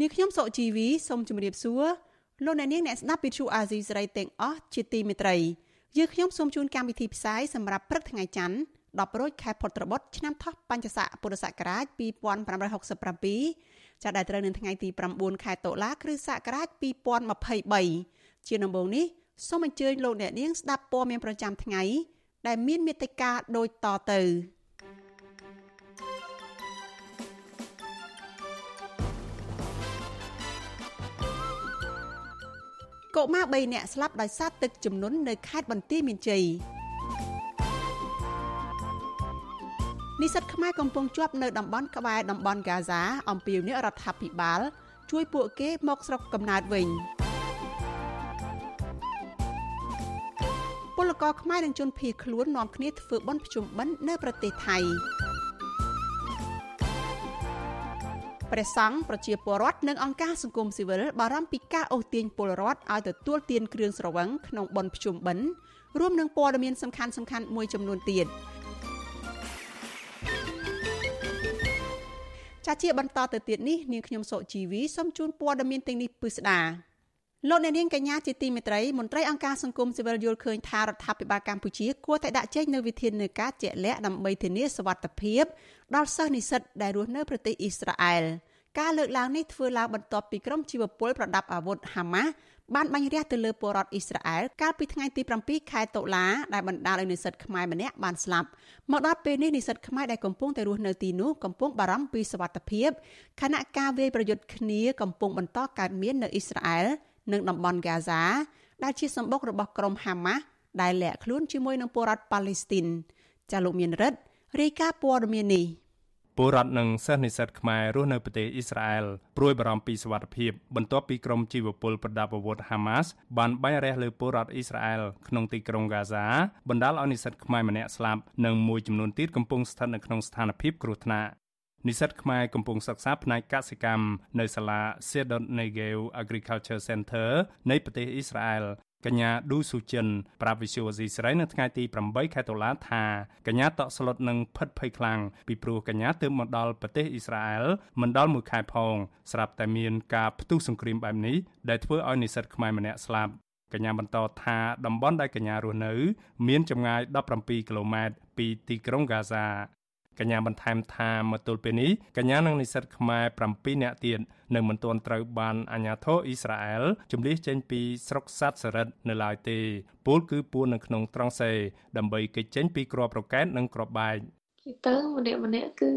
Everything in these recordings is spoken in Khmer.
នាងខ្ញុំសុជីវីសូមជម្រាបសួរលោកអ្នកនាងអ្នកស្ដាប់ Vuthu Azizi Serai ទាំងអស់ជាទីមេត្រីយើងខ្ញុំសូមជូនកម្មវិធីផ្សាយសម្រាប់ព្រឹកថ្ងៃច័ន្ទ10រោចខែពុត្របុត្រឆ្នាំថោះបัญចស័កពុរសករាជ2567ចាប់ដែលត្រូវនៅថ្ងៃទី9ខែតុលាគ្រិស្តសករាជ2023ជាដំបូងនេះសូមអញ្ជើញលោកអ្នកនាងស្ដាប់ព័ត៌មានប្រចាំថ្ងៃដែលមានមេត្តាដូចតទៅ កុមារ3នាក់ស្លាប់ដោយសារទឹកជំនន់នៅខេត្តបន្ទាយមានជ័យនិស្សិតខ្មែរកំពុងជាប់នៅតំបន់ក្បែរតំបន់ហ្គាហ្សាអំពាវនាវរដ្ឋាភិបាល ជួយពួកគេមកស្រុកកំណើតវិញពលករខ្មែរនិងជនភៀសខ្លួននាំគ្នាធ្វើបន់ភ្ជុំបិណ្ឌនៅប្រទេសថៃ ព្រះសង្ឃប្រជាពលរដ្ឋនិងអង្គការសង្គមស៊ីវិលបារម្ភពីការអូសទាញពលរដ្ឋឲ្យទទួលទានគ្រឿងស្រវឹងក្នុងបន់ភ្ជុំបិណ្ឌរួមនឹងព័ត៌មានសំខាន់ៗមួយចំនួនទៀត។ចាជាបន្តទៅទៀតនេះនាងខ្ញុំសុជីវីសូមជូនព័ត៌មានទាំងនេះពិស្ដា លោកអ្នកនាងកញ្ញាជាទីមេត្រីមន្ត្រីអង្គការសង្គមស៊ីវិលយល់ឃើញថារដ្ឋាភិបាលកម្ពុជាគួរតែដាក់ចេញនូវវិធានការជាក់លាក់ដើម្បីធានាសវត្ថិភាពដល់សិស្សនិស្សិតដែលរស់នៅប្រទេសអ៊ីស្រាអែលការលើកឡើងនេះធ្វើឡើងបន្ទាប់ពីក្រុមជីវពលប្រដាប់អាវុធហាម៉ាស់បានបាញ់រះទៅលើពលរដ្ឋអ៊ីស្រាអែលកាលពីថ្ងៃទី7ខែតុលាដែលបណ្ដាលឲ្យនិស្សិតខ្មែរម្នាក់បានស្លាប់មកដល់ពេលនេះនិស្សិតខ្មែរដែលកំពុងតែរស់នៅទីនោះកំពុងបារម្ភពីសុវត្ថិភាពខណៈការវាយប្រយុទ្ធគ្នាកំពុងបន្តកើតមាននៅអ៊ីស្រាអែល និងតំបន់ហ្គាហ្សា ដែលជាសម្បុករបស់ក្រុមហាម៉ាស់ដែលលាក់ខ្លួនជាមួយនឹងពលរដ្ឋប៉ាឡេស្ទីនចាលោកមានរិទ្ធរាយការណ៍ព័ត៌មាននេះពលរដ្ឋនិងសិស្សនិស្សិតខ្មែររស់នៅប្រទេសអ៊ីស្រាអែលព្រួយបារម្ភពីសុវត្ថិភាពបន្ទាប់ពីក្រុមជីវពលប្រដាប់អាវុធហាម៉ាស់បានបាញ់រះលើពលរដ្ឋអ៊ីស្រាអែលក្នុងទីក្រុងហ្គាហ្សាបណ្ដាលឲ្យនិស្សិតខ្មែរម្នាក់ស្លាប់និងមួយចំនួនទៀតកំពុងស្ថិតនៅក្នុងស្ថានភាពគ្រោះថ្នាក់ និស្សិតខ្មែរកំពុងសិក្សាផ្នែកកសិកម្មនៅសាលា Cedar Negev Agriculture Center នៃប្រទេសអ៊ីស្រាអែលកញ្ញាឌូស៊ូចិនប្រាប់វិសុវស៊ីស្រីនៅថ្ងៃទី8ខែតុលាថាកញ្ញាតក់ស្លុតនឹងផិតភ័យខ្លាំងពីព្រោះកញ្ញាទើបមកដល់ប្រទេសអ៊ីស្រាអែលមិនដល់មួយខែផង ស្រាប់តែមានការផ្ទុះសង្គ្រាមបែបនេះដែលធ្វើឲ្យនិស្សិតខ្មែរម្នាក់ស្លាប់កញ្ញាបន្តថាតំបន់ដែលកញ្ញារស់នៅ មានចម្ងាយ17គីឡូម៉ែត្រពីទីក្រុងហ្គាហ្សា កញ្ញាបន្ថែមថាមកទល់ពេលនេះកញ្ញានិងនិស្សិតខ្មែរ7នាក់ទៀតនៅមិនទាន់ត្រូវបានអាជ្ញាធរអ៊ីស្រាអែលជំលះចេញពីស្រុកសាត់សរិតនៅឡើយទេពលគឺពួននៅក្នុងត្រង់សេដើម្បីគេចចេញពីក្របរកែតនិងក្របបែកនិយាយទៅម្នាក់ម្នាក់គឺ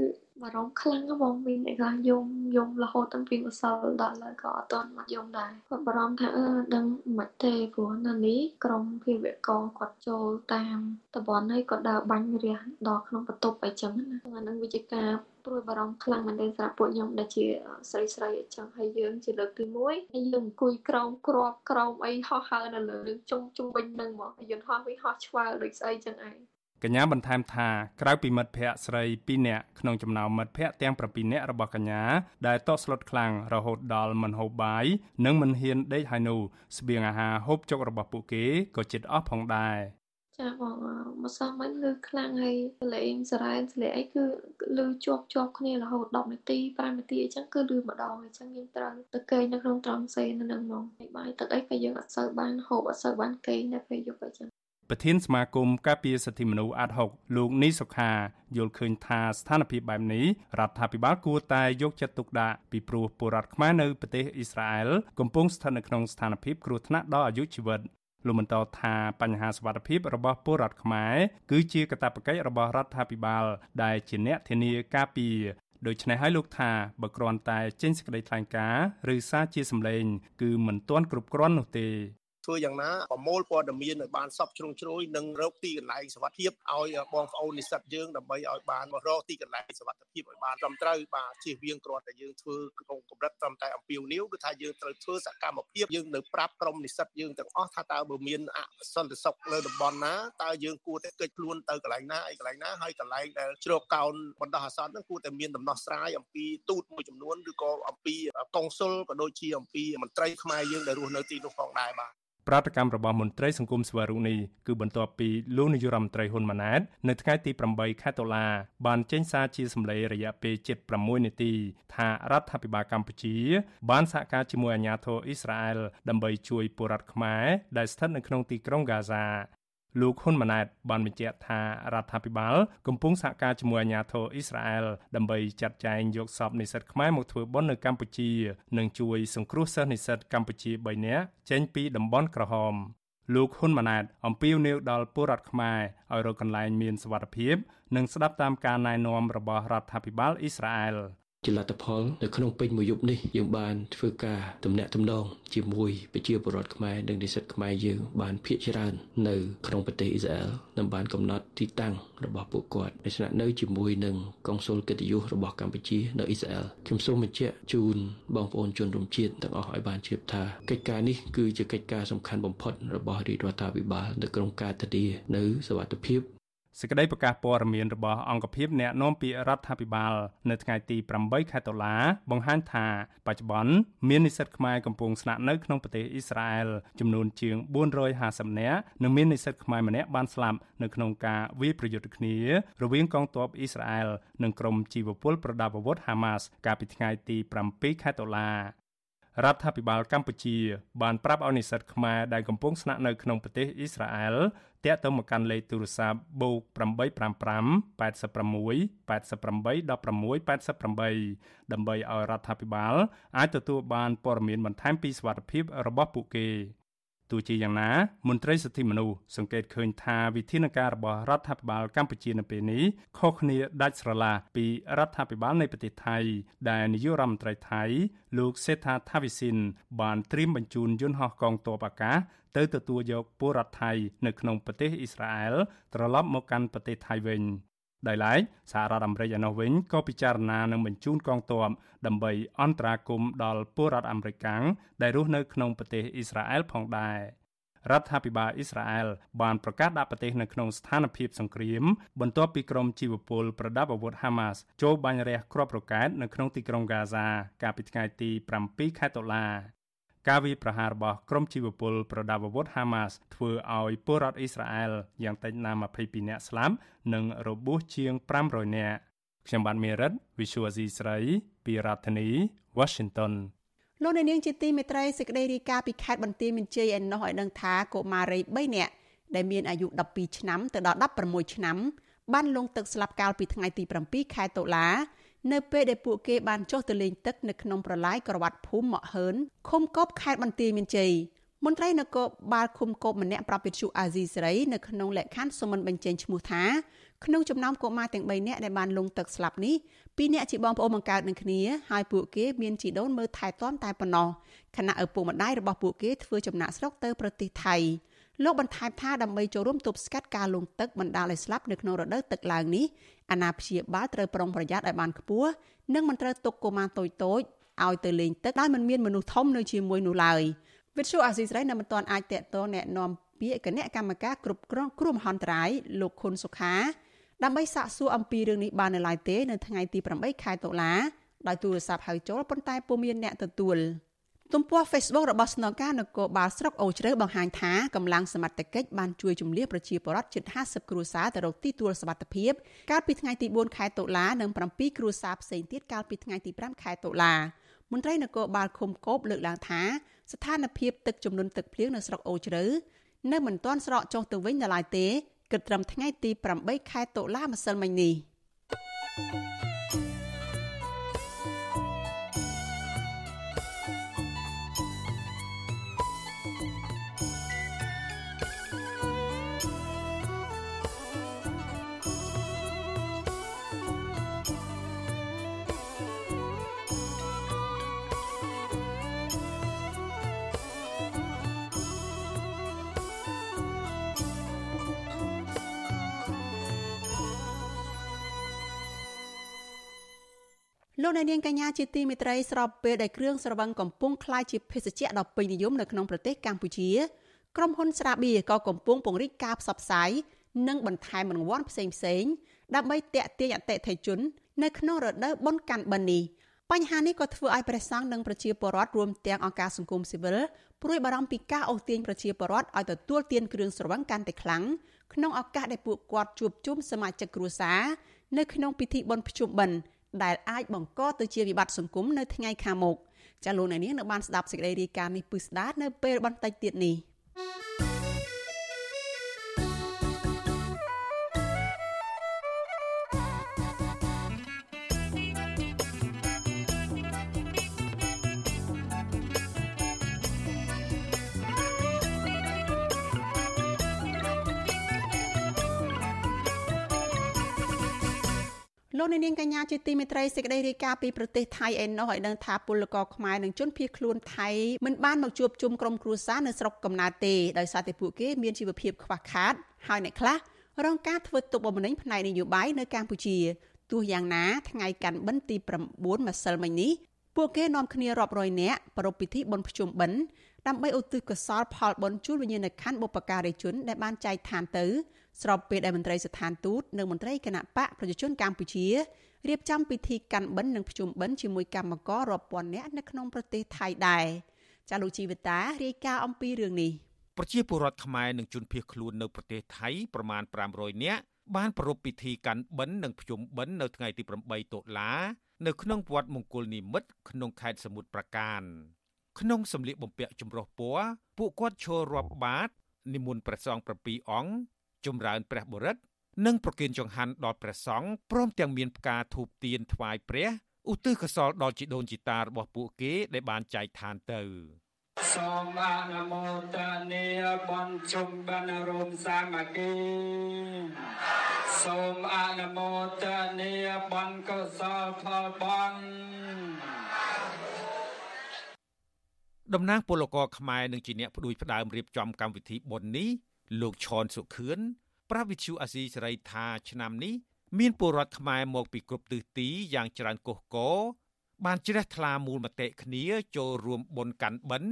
បារម្ភខ្លាំងហ្មងមានអ្នកខ្លះយំយំរហូតតាំងពីម្សិលដល់ឡើយក៏អត់ទាន់មកយំដែរគាត់បារម្ភថាអឺដឹងមិនទេព្រោះនៅនេះក្រុមភាវកគាត់ចូលតាមតបនហើយគាត់ដើរបាញ់រះដល់ក្នុងបន្ទប់អីចឹងណាអានឹងវិជ្ជាការព្រួយបារម្ភខ្លាំងមែនទែនសម្រាប់ពួកខ្ញុំដែលជាស្រីស្រីអញ្ចឹងហើយយើងជាលើកទី1ហើយយើងអង្គុយក្រោមក្របក្រោមអីហោះហើរនៅលើជុំជុំវិញនឹងមកហើយយន្តហោះវិញហោះឆ្វើដូចស្អីចឹងឯង កញ្ញាបន្ថែមថាក្រៅពីមិត្តភ័ក្តិស្រី2នាក់ក្នុងចំណោមមិត្តភ័ក្តិទាំង7នាក់របស់កញ្ញាដែលតក់ស្លុតខ្លាំងរហូតដល់មិនហូបបាយនិងមិនហ៊ានដេកហើយនោះស្បៀងអាហារហូបចុករបស់ពួកគេក៏ជិតអស់ផងដែរចាបងមកសោះមិញលឺខ្លាំងហើយលេងសារ៉ែនសលេងអីគឺលឺជាប់ជាប់គ្នារហូត10នាទី5នាទីអញ្ចឹងគឺលឺម្ដងអញ្ចឹងយើងត្រូវទៅគេងនៅក្នុងត្រង់សេនៅនឹងហ្មងហើយបាយទឹកអីក៏យើងអត់សូវបានហូបអត់សូវបានគេងនៅពេលយប់អញ្ចឹង ប្រធានសមាគមការពារសិទ្ធិមនុស្សអាត់ហុកលោកនីសុខាយល់ឃើញថាស្ថានភាពបែបនេះរដ្ឋាភិបាលគួរតែយកចិត្តទុកដាក់ពីព្រោះពលរដ្ឋខ្មែរនៅប្រទេសអ៊ីស្រាអែលកំពុងស្ថិតនៅក្នុងស្ថានភាពគ្រោះថ្នាក់ដល់អាយុជីវិតលោកបន្តថាបញ្ហាសុវត្ថិភាពរបស់ពលរដ្ឋខ្មែរគឺជាកាតព្វកិច្ចរបស់រដ្ឋាភិបាលដែលជាអ្នកធានាការពារដូច្នេះហើយលោកថាបើគ្រាន់តែចេញសេចក្តីថ្លែងការណ៍ឬសារជាសម្លេង គឺមិនទាន់គ្រប់គ្រាន់នោះទេ ធ្វើយ៉ាងណាប្រមូលព័ត៌មានឲ្យបានសពជ្រុងជ្រោយនិងរកទីកន្លែងសុវត្ថិភាពឲ្យបងប្អូននិស្សិតយើងដើម្បីឲ្យបានមករកទីកន្លែងសុវត្ថិភាពឲ្យបានត្រឹមត្រូវបាទជៀសវាងគ្រាន់តែយើងធ្វើក្នុងកម្រិតត្រឹមតែអំពាវនាវគឺថាយើងត្រូវធ្វើសកម្មភាពយើងនៅប្រាប់ក្រុមនិស្សិតយើងទាំងអស់ថាតើបើមានអសន្តិសុខនៅតំបន់ណាតើយើងគួរតែកិច្ចខ្លួនទៅកន្លែងណាឯកន្លែងណាហើយកន្លែងដែលជ្រកកោនបណ្ដោះអាសន្នហ្នឹងគួរតែមានដំណោះស្រាយអំពីទូតមួយចំនួនឬក៏អំពីកុងស៊ុលក៏ដូចជាអំពីមន្ត្រីខ្មែរយើងដែលរស់នៅទីនោះផងដែរបាទ ប្រតិកម្មរបស់មន្ត្រីសង្គមស្វារុនេះគឺបន្ទាប់ពីលោកនាយរដ្ឋមន្ត្រីហ៊ុនម៉ាណែតនៅថ្ងៃទី8ខែតុលាបានចេញសារជាសម្លេងរយៈពេល76នាទីថារដ្ឋាភិបាលកម្ពុជា បានសហការជាមួយអាជ្ញាធរអ៊ីស្រាអែលដើម្បីជួយពលរដ្ឋខ្មែរដែលស្ថិតនៅក្នុងទីក្រុងហ្គាហ្សា លោកហ៊ុនម៉ាណែតបានបញ្ជាក់ថារដ្ឋាភិបាលកំពុងសហការជាមួយអាជ្ញាធរអ៊ីស្រាអែលដើម្បីចាត់ចែងយកសពនិស្សិតខ្មែរមកធ្វើបុណ្យនៅកម្ពុជានិងជួយសង្គ្រោះសិស្សនិស្សិតកម្ពុជា3នាក់ចេញពីតំបន់ក្រហមលោកហ៊ុនម៉ាណែតអំពាវនាវដល់ពលរដ្ឋខ្មែរឲ្យរកកន្លែងមានសុវត្ថិភាព និងស្ដាប់តាមការណែនាំរបស់រដ្ឋាភិបាលអ៊ីស្រាអែល។ ជាលទ្ធផលនៅក្នុងពេញមួយយប់នេះយើងបានធ្វើការទំនាក់ទំនងជាមួយប្រជាពលរដ្ឋខ្មែរនិងនិស្សិតខ្មែរយើងបានភាគច្រើននៅក្នុងប្រទេសអ៊ីស្រាអែលនិងបានកំណត់ទីតាំងរបស់ពួកគាត់ដូច្នេះនៅជាមួយនឹងកុងស៊ុលកិត្តិយសរបស់កម្ពុជានៅអ៊ីស្រាអែលខ្ញុំសូមបញ្ជាក់ជូនបងប្អូនជនរួមជាតិទាំងអស់ឲ្យបានជ្រាបថាកិច្ចការនេះគឺជាកិច្ចការសំខាន់បំផុតរបស់រាជរដ្ឋាភិបាលនៅក្នុងការធានានៅសវត្ថិភាព សេចក្តីប្រកាសព័ត៌មានរបស់អង្គភាពអ្នកណែនាំពាក្យរដ្ឋាភិបាល នៅថ្ងៃទី8ខែតុលាបង្ហាញថាបច្ចុប្បន្នមាននិស្សិតខ្មែរកំពុងស្នាក់នៅក្នុងប្រទេសអ៊ីស្រាអែលចំនួនជាង450នាក់និងមាននិស្សិតខ្មែរម្នាក់បានស្លាប់នៅក្នុងការវាយប្រយុទ្ធគ្នា រវាងកងទ័ពអ៊ីស្រាអែលនិងក្រុមជីវពលប្រដាប់អាវុធហាម៉ាស់កាលពីថ្ងៃទី7ខែតុលា រដ្ឋាភិបាលកម្ពុជាបានប្រាប់ឲ្យនិស្សិតខ្មែរដែលកំពុងស្នាក់នៅក្នុងប្រទេសអ៊ីស្រាអែលតាក់ទងមកកាន់លេខទូរស័ព្ទ +855 86 88 16 88ដើម្បីឲ្យរដ្ឋាភិបាលអាចទទួលបានព័ត៌មានបន្ថែមពីសុវត្ថិភាពរបស់ពួកគេ ទោះជាយ៉ាងណាមន្ត្រីសិទ្ធិមនុស្សសង្កេតឃើញថាវិធានការរបស់រដ្ឋាភិបាលកម្ពុជានៅពេលនេះខុសគ្នាដាច់ស្រឡះពីរដ្ឋាភិបាលនៃប្រទេសថៃ ដែលនាយករដ្ឋមន្ត្រីថៃ លោកសេដ្ឋាថាវិសិនបានត្រៀមបញ្ជូនយន្តហោះកងទ័ពអាកាសទៅទទួលយកពលរដ្ឋថៃនៅក្នុងប្រទេសអ៊ីស្រាអែលត្រឡប់មកកាន់ប្រទេសថៃវិញ ដោយឡែកសហរដ្ឋអាមេរិកឯណោះវិញក៏ពិចារណានឹងបញ្ជូនកងទ័ពដើម្បីអន្តរាគមន៍ដល់ពលរដ្ឋអាមេរិកាំងដែលរស់នៅក្នុងប្រទេសអ៊ីស្រាអែលផងដែររដ្ឋាភិបាលអ៊ីស្រាអែលបានប្រកាសដាក់ប្រទេសនៅក្នុងស្ថានភាពសង្គ្រាមបន្ទាប់ពីក្រុមជីវពលប្រដាប់អាវុធហាម៉ាស់ចូលបាញ់រះគ្រាប់រ៉ុកែតនៅក្នុងទីក្រុងហ្គាហ្សាកាលពីថ្ងៃទី7ខែតុលា ការវាយប្រហាររបស់ក្រុមជីវពលប្រដាប់អាវុធហាម៉ាស់ធ្វើឲ្យពលរដ្ឋអ៊ីស្រាអែលយ៉ាងតិចណាស់22នាក់ស្លាប់និងរបួសជាង500នាក់ខ្ញុំបានមេរិត Visual C ស្រីពីរដ្ឋធានី Washington លោកអ្នកនាងជាទីមេត្រីសេចក្តីរាយការណ៍ពីខេត្តបន្ទាយមានជ័យឯណោះឲ្យដឹងថាកុមារី3នាក់ដែលមានអាយុ12ឆ្នាំទៅដល់16ឆ្នាំបានលង់ទឹកស្លាប់កាលពីថ្ងៃទី7ខែតុលា នៅពេលដែលពួកគេបានចុះទៅលេងទឹកនៅក្នុងប្រឡាយក្រវ៉ាត់ភូមិមកហឺនឃុំកបខេត្តបន្ទាយមានជ័យមន្ត្រីនគរបាលឃុំកបម្នាក់ប្រាប់វិទ្យុអាស៊ីសេរីនៅក្នុងលក្ខខណ្ឌសុមិនបញ្ចេញឈ្មោះថាក្នុងចំណោមកុមារទាំង3នាក់ដែលបានលង់ទឹកស្លាប់នេះពីរនាក់ជាបងប្អូនបង្កើតនឹងគ្នាហើយពួកគេមានជីដូនមើលថែទាំតែប៉ុណ្ណោះខណៈឪពុកម្ដាយរបស់ពួកគេធ្វើចំណាក់ស្រុកទៅប្រទេសថៃលោកបន្ថែមថាដើម្បីចូលរួមទប់ស្កាត់ការលង់ទឹកបណ្ដាលឲ្យស្លាប់នៅក្នុងរដូវទឹកឡើងនេះ អាណាព្យាបាលត្រូវប្រុងប្រយ័ត្នឲ្យបានខ្ពស់និងមិនត្រូវទុកកុមារតូចតូចឲ្យទៅលេងទឹកដោយមិនមានមនុស្សធំនៅជាមួយនោះឡើយវិទ្យុអាស៊ីសេរីនៅមិនទាន់អាចតេតតแนะនាំពាក្យគណៈកម្មការគ្រប់គ្រងគ្រោះមហន្តរាយលោកខុនសុខាដើម្បីសាកសួរអំពីរឿងនេះបាននៅឡើយទេនៅថ្ងៃទី8ខែតុលាដោយទូរស័ព្ទហៅចូលប៉ុន្តែពុំមានអ្នកទទួល។ ទំព័រ Facebook របស់ស្នងការនគរបាលស្រុកអូជ្រៅបង្ហាញថាកម្លាំងសមត្ថកិច្ចបានជួយជំនះប្រជាពលរដ្ឋជិត50គ្រួសារទៅរកទីទួលសុវត្ថិភាពកាលពីថ្ងៃទី4ខែតុលានិង7គ្រួសារផ្សេងទៀតកាលពីថ្ងៃទី5ខែតុលាមន្ត្រីនគរបាលឃុំកោបលើកឡើងថាស្ថានភាពទឹកជំនន់ទឹកភ្លៀងនៅស្រុកអូជ្រៅនៅមិនទាន់ស្រកចុះទៅវិញនៅឡើយទេគិតត្រឹមថ្ងៃទី8ខែតុលាម្សិលមិញនេះ thank you លោកអ្នកនាងកញ្ញាជាទីមេត្រីស្របពេលដែលគ្រឿងស្រវឹងកំពុងក្លាយជាភេសជ្ជៈដ៏ពេញនិយមនៅក្នុងប្រទេសកម្ពុជាក្រុមហ៊ុនស្រាបៀរក៏កំពុងពង្រីកការផ្សព្វផ្សាយនិងបន្ថែមរង្វាន់ផ្សេងផ្សេងដើម្បីតាក់ទាញអតិថិជននៅក្នុងរដូវបុណ្យកាន់បិណ្ឌនេះបញ្ហានេះក៏ធ្វើឲ្យព្រះសង្ឃនិងប្រជាពលរដ្ឋរួមទាំងអង្គការសង្គមស៊ីវិលព្រួយបារម្ភពីការអូសទាញប្រជាពលរដ្ឋឲ្យទទួលទានគ្រឿងស្រវឹងកាន់តែខ្លាំងក្នុងឱកាសដែលពួកគាត់ជួបជុំសមាជិកគ្រួសារនៅក្នុងពិធីបុណ្យភ្ជុំបិណ្ឌ ដែលអាចបង្កទៅជាវិបត្តិសង្គមនៅថ្ងៃខាងមុខចាលោកអ្នកនាងនៅបានស្ដាប់សេចក្តីរាយការណ៍នេះពឹស្ដានៅពេលបន្តិចទៀតនេះ លោកនាងកញ្ញាជាទីមេត្រីសេចក្តីរាយការណ៍ពីប្រទេសថៃឯណោះឲ្យដឹងថាពលករខ្មែរនិងជនភៀសខ្លួនថៃមិនបានមកជួបជុំក្រុមគ្រួសារនៅស្រុកកំណើតទេដោយសារតែពួកគេមានជីវភាពខ្វះខាតហើយអ្នកខ្លះរងការធ្វើទុកបុកម្នេញផ្នែកនយោបាយនៅកម្ពុជាទោះយ៉ាងណាថ្ងៃកាន់បិណ្ឌទី9ម្សិលមិញនេះពួកគេនាំគ្នារាប់រយនាក់ប្រពៃពិធីបុណ្យភ្ជុំបិណ្ឌដើម្បីឧទ្ទិសកុសលផលបុណ្យជូនវិញ្ញាណក្ខន្ធបុព្វការីជនដែលបានចែកឋានទៅ ស្របពេលដែលមន្ត្រីស្ថានទូតនិងមន្ត្រីគណៈបកប្រជាជនកម្ពុជារៀបចំពិធីកាន់បិណ្ឌនិងភ្ជុំបិណ្ឌជាមួយកម្មកររាប់ពាន់នាក់នៅក្នុងប្រទេសថៃដែរចាលោកជីវិតារាយការណ៍អំពីរឿងនេះប្រជាពលរដ្ឋខ្មែរនិងជនភៀសខ្លួននៅប្រទេសថៃប្រមាណ500នាក់បានប្រារព្ធពិធីកាន់បិណ្ឌនិងភ្ជុំបិណ្ឌនៅថ្ងៃទី8តុលានៅក្នុងវត្តមង្គលនិមិត្តក្នុងខេត្តសមុទ្រប្រាកានក្នុងសម្លៀកបំពាក់ចម្រុះពណ៌ពួកគាត់ឈររាប់បាតនិមន្តព្រះសង្ឃ7អង្គ ចម្រើនព្រះបរិត្តនិងប្រគិនចង្ហាន់ដល់ព្រះសង្ឃព្រមទាំងមានផ្កាធូបទៀនថ្វាយព្រះឧទ្ទិសកុសលដល់ជីដូនជីតារបស់ពួកគេដែលបានចែកឋានទៅសូមអនុមោទនាបនជុំបានរោមសាមគ្គីសូមអនុមោទនាបនកុសលផលបនតំណាងពលករខ្មែរនឹងជាអ្នកផ្ដួចផ្ដើមរៀបចំកម្មវិធីបុណ្យនេះ លោកឈនសុខឿនប្រាប់វិទ្យុអាស៊ីសេរីថាឆ្នាំនេះមានពលរដ្ឋខ្មែរមកពីគ្រប់ទិសទីយ៉ាងច្រើនកុះកបានជ្រះថ្លាមូលមតិគ្នាចូលរួមបុណ្យកាន់បិណ្ឌ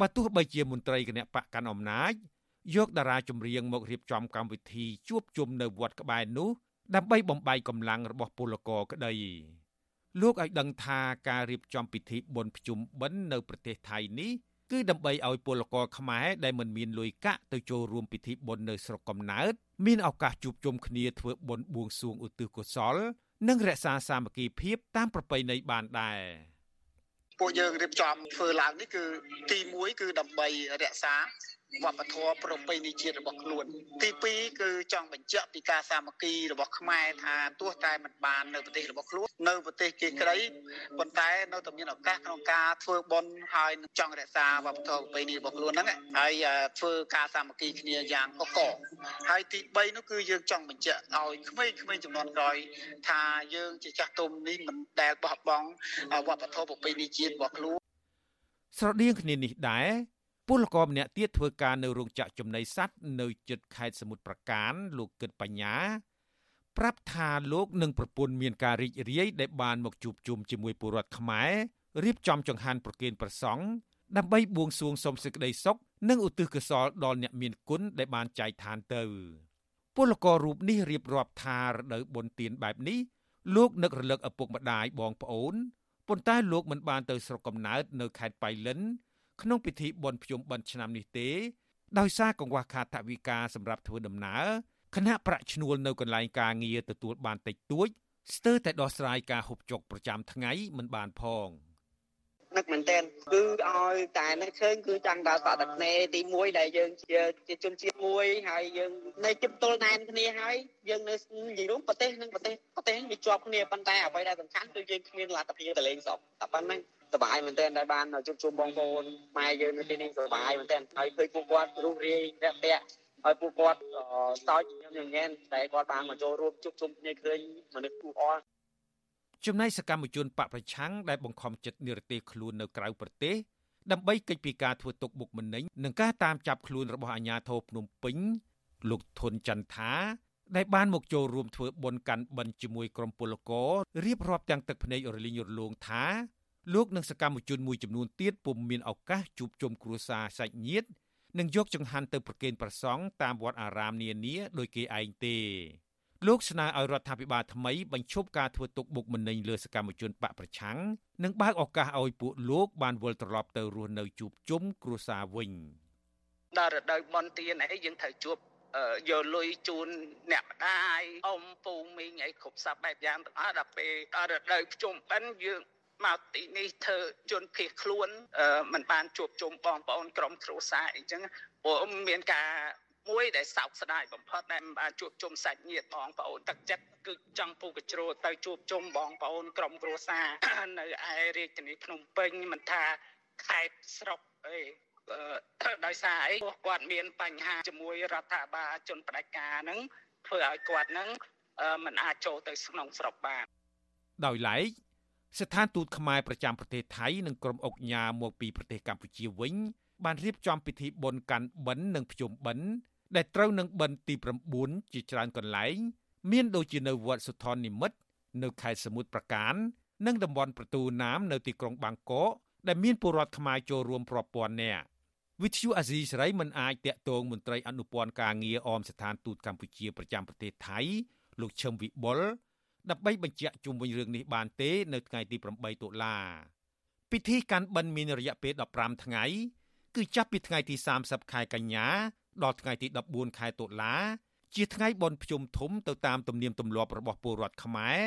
បើទោះបីជាមន្ត្រីគណៈបកកាន់អំណាចយកតារាចម្រៀងមករៀបចំកម្មវិធីជួបជុំនៅវត្តក្បែរនោះដើម្បីបំបីកម្លាំងរបស់ពលករក្តីលោកឲ្យដឹងថាការរៀបចំពិធីបុណ្យភ្ជុំបិណ្ឌនៅប្រទេសថៃនេះ គឺដើម្បីឲ្យពលករខ្មែរដែលមិនមានលុយកាក់ទៅចូលរួមពិធីបុណ្យនៅស្រុកកំណើតមានឱកាសជួបជុំគ្នាធ្វើបុណ្យបួងសួងឧទ្ទិសកុសល និងរក្សាសាមគ្គីភាពតាមប្រពៃណីបានដែរពួកយើងរៀបចំធ្វើឡើងនេះគឺទី1គឺដើម្បីរក្សា វប្បធម៌ប្រពៃណីជាតិរបស់ខ្លួន ទី2គឺចង់បញ្ជាក់ពីការសាមគ្គីរបស់ខ្មែរថាទោះតែមិនបាននៅប្រទេសរបស់ខ្លួននៅប្រទេសគេក្រីប៉ុន្តែនៅតែមានឱកាសក្នុងការធ្វើបុណ្យហើយចង់រក្សាវប្បធម៌ប្រពៃណីរបស់ខ្លួនហ្នឹងហើយធ្វើការសាមគ្គីគ្នាយ៉ាងកកហើយទី3នោះគឺយើងចង់បញ្ជាក់ឲ្យក្មេងៗចំនួនក្រោយថាយើងជាចាស់ទុំនេះមិនដែលបោះបង់វប្បធម៌ប្រពៃណីជាតិរបស់ខ្លួនស្រដៀងគ្នានេះដែរ ពលករម្នាក់ទៀតធ្វើការនៅរោងចក្រចំណីសត្វនៅជិតខេត្តសមុទ្រប្រការ លោកគិតបញ្ញាប្រាប់ថាលោកនិងប្រពន្ធមានការរីករាយដែលបានមកជួបជុំជាមួយពលរដ្ឋខ្មែររៀបចំចង្ហាន់ប្រគេនព្រះសង្ឃដើម្បីបួងសួងសុំសេចក្តីសុខនិងឧទ្ទិសកុសលដល់អ្នកមានគុណដែលបានចែកឋានទៅពលកររូបនេះរៀបរាប់ថារដូវបុណ្យទានបែបនេះលោកនឹករលឹកឪពុកម្ដាយបងប្អូនប៉ុន្តែលោកមិនបានទៅស្រុកកំណើតនៅខេត្តបៃលិន ក្នុងពិធីបុណ្យភ្ជុំបិណ្ឌឆ្នាំនេះទេ ដោយសារកង្វះខាតថវិកាសម្រាប់ធ្វើដំណើរគណៈប្រាក់ឈ្នួលនៅកន្លែងការងារទទួលបានតិចតួចស្ទើរតែដោះស្រាយការហូបចុកប្រចាំថ្ងៃមិនបានផងនឹកមែនតើគឺឲ្យតែនឹកឃើញគឺចង់ដល់សតក្នេទី1ដែលយើងជាជាជនជាតិមួយហើយយើងនៅជិតទល់ណែនគ្នាហើយយើងនៅនិយាយរួមប្រទេសនិងប្រទេសប្រទេសវាជាប់គ្នាប៉ុន្តែអ្វីដែលសំខាន់គឺយើងគ្មានលទ្ធភាពទៅលេងស្រុកតែប៉ុណ្្នឹង សប្បាយមែនទែនដែលបានជួបជុំបងប្អូនម៉ែយើងនៅទីនេះសប្បាយមែនទែនហើយឃើញពួកគាត់រស់រាយរាក់ទាក់ហើយពួកគាត់សោចញញញែនតែគាត់បានមកចូលរួមជួបជុំគ្នាឃើញមនុស្សគូអរចំណែកសកម្មជនបកប្រឆាំងដែលបង្ខំចិត្តនិរទេសខ្លួននៅក្រៅប្រទេសដើម្បីកិច្ចពីការធ្វើទុកបុកម្នេញនិងការតាមចាប់ខ្លួនរបស់អាជ្ញាធរភ្នំពេញលោកធុនចន្ទថាដែលបានមកចូលរួមធ្វើបុណ្យកាន់បិណ្ឌជាមួយក្រុមពលកររៀបរាប់ទាំងទឹកភ្នែករលីងរលោងថា លោកនិងសកម្មជនមួយចំនួនទៀតពុំមានឱកាសជួបជុំគ្រួសារសាច់ញាតិនិងយកចង្ហាន់ទៅប្រគេនព្រះសង្ឃតាមវត្តអារាមនានាដោយគេឯងទេលោកស្នើឲ្យរដ្ឋាភិបាលថ្មីបញ្ឈប់ការធ្វើទុកបុកម្នេញលើសកម្មជនបកប្រឆាំងនិងបើកឱកាសឲ្យពួកលោកបានវិលត្រឡប់ទៅរស់នៅជួបជុំគ្រួសារវិញដល់រដូវបន់ទៀនអីយើងត្រូវជួបយកលុយជូនអ្នកម្ដាយអ៊ំពូមីងអីគ្រប់សពបែបយ៉ាងទាំងអស់ដល់ពេលដល់រដូវភ្ជុំបិណ្ឌយើង មកទីនេះធ្វើជនភៀសខ្លួនมันបានជួបជុំបងប្អូនក្រុមគ្រួសារអីចឹងព្រោះមានការមួយដែលសោកស្ដាយបំផុតដែលមិនបានជួបជុំសាច់ញាតិបងប្អូនទឹកចិត្តគឺចង់ពូកជ្រោទៅជួបជុំបងប្អូនក្រុមគ្រួសារនៅឯរាជធានីភ្នំពេញមិនថាខេត្តស្រុកអីដោយសារអីគាត់មានបញ្ហាជាមួយរដ្ឋាភិបាលជនផ្ដាច់ការហ្នឹងធ្វើឲ្យគាត់ហ្នឹងមិនអាចចូលទៅក្នុងស្រុកបានដោយឡែក ស្ថានទូតខ្មែរប្រចាំប្រទេសថៃនិងក្រុមអុកញ៉ាមកពីប្រទេសកម្ពុជាវិញបានរៀបចំពិធីបុណ្យកាន់បិណ្ឌនិងភ្ជុំបិណ្ឌដែលត្រូវនឹងបិណ្ឌទី9ជាច្រើនកន្លែង មានដូចជានៅវត្តសុថននិមិត្តនៅខេត្តសមុទ្រប្រការនិងតំបន់ប្រទូណាមនៅទីក្រុងបាងកកដែលមានពលរដ្ឋខ្មែរចូលរួមរាប់ពាន់នាក់វិទ្យុអាស៊ីសេរីមិនអាចតាក់ទងមន្ត្រីអនុព័ន្ធការងារអមស្ថានទូតកម្ពុជាប្រចាំប្រទេសថៃលោកឈឹមវិបុល ដើម្បីបញ្ជាក់ជុំវិញរឿងនេះបានទេ នៅថ្ងៃទី8តុលាពិធីកាន់បិណ្ឌមានរយៈពេល15ថ្ងៃ គឺចាប់ពីថ្ងៃទី30ខែកញ្ញាដល់ថ្ងៃទី14ខែតុលា ជាថ្ងៃបុណ្យភ្ជុំធំទៅតាមទំនៀមទម្លាប់របស់ពលរដ្ឋខ្មែរ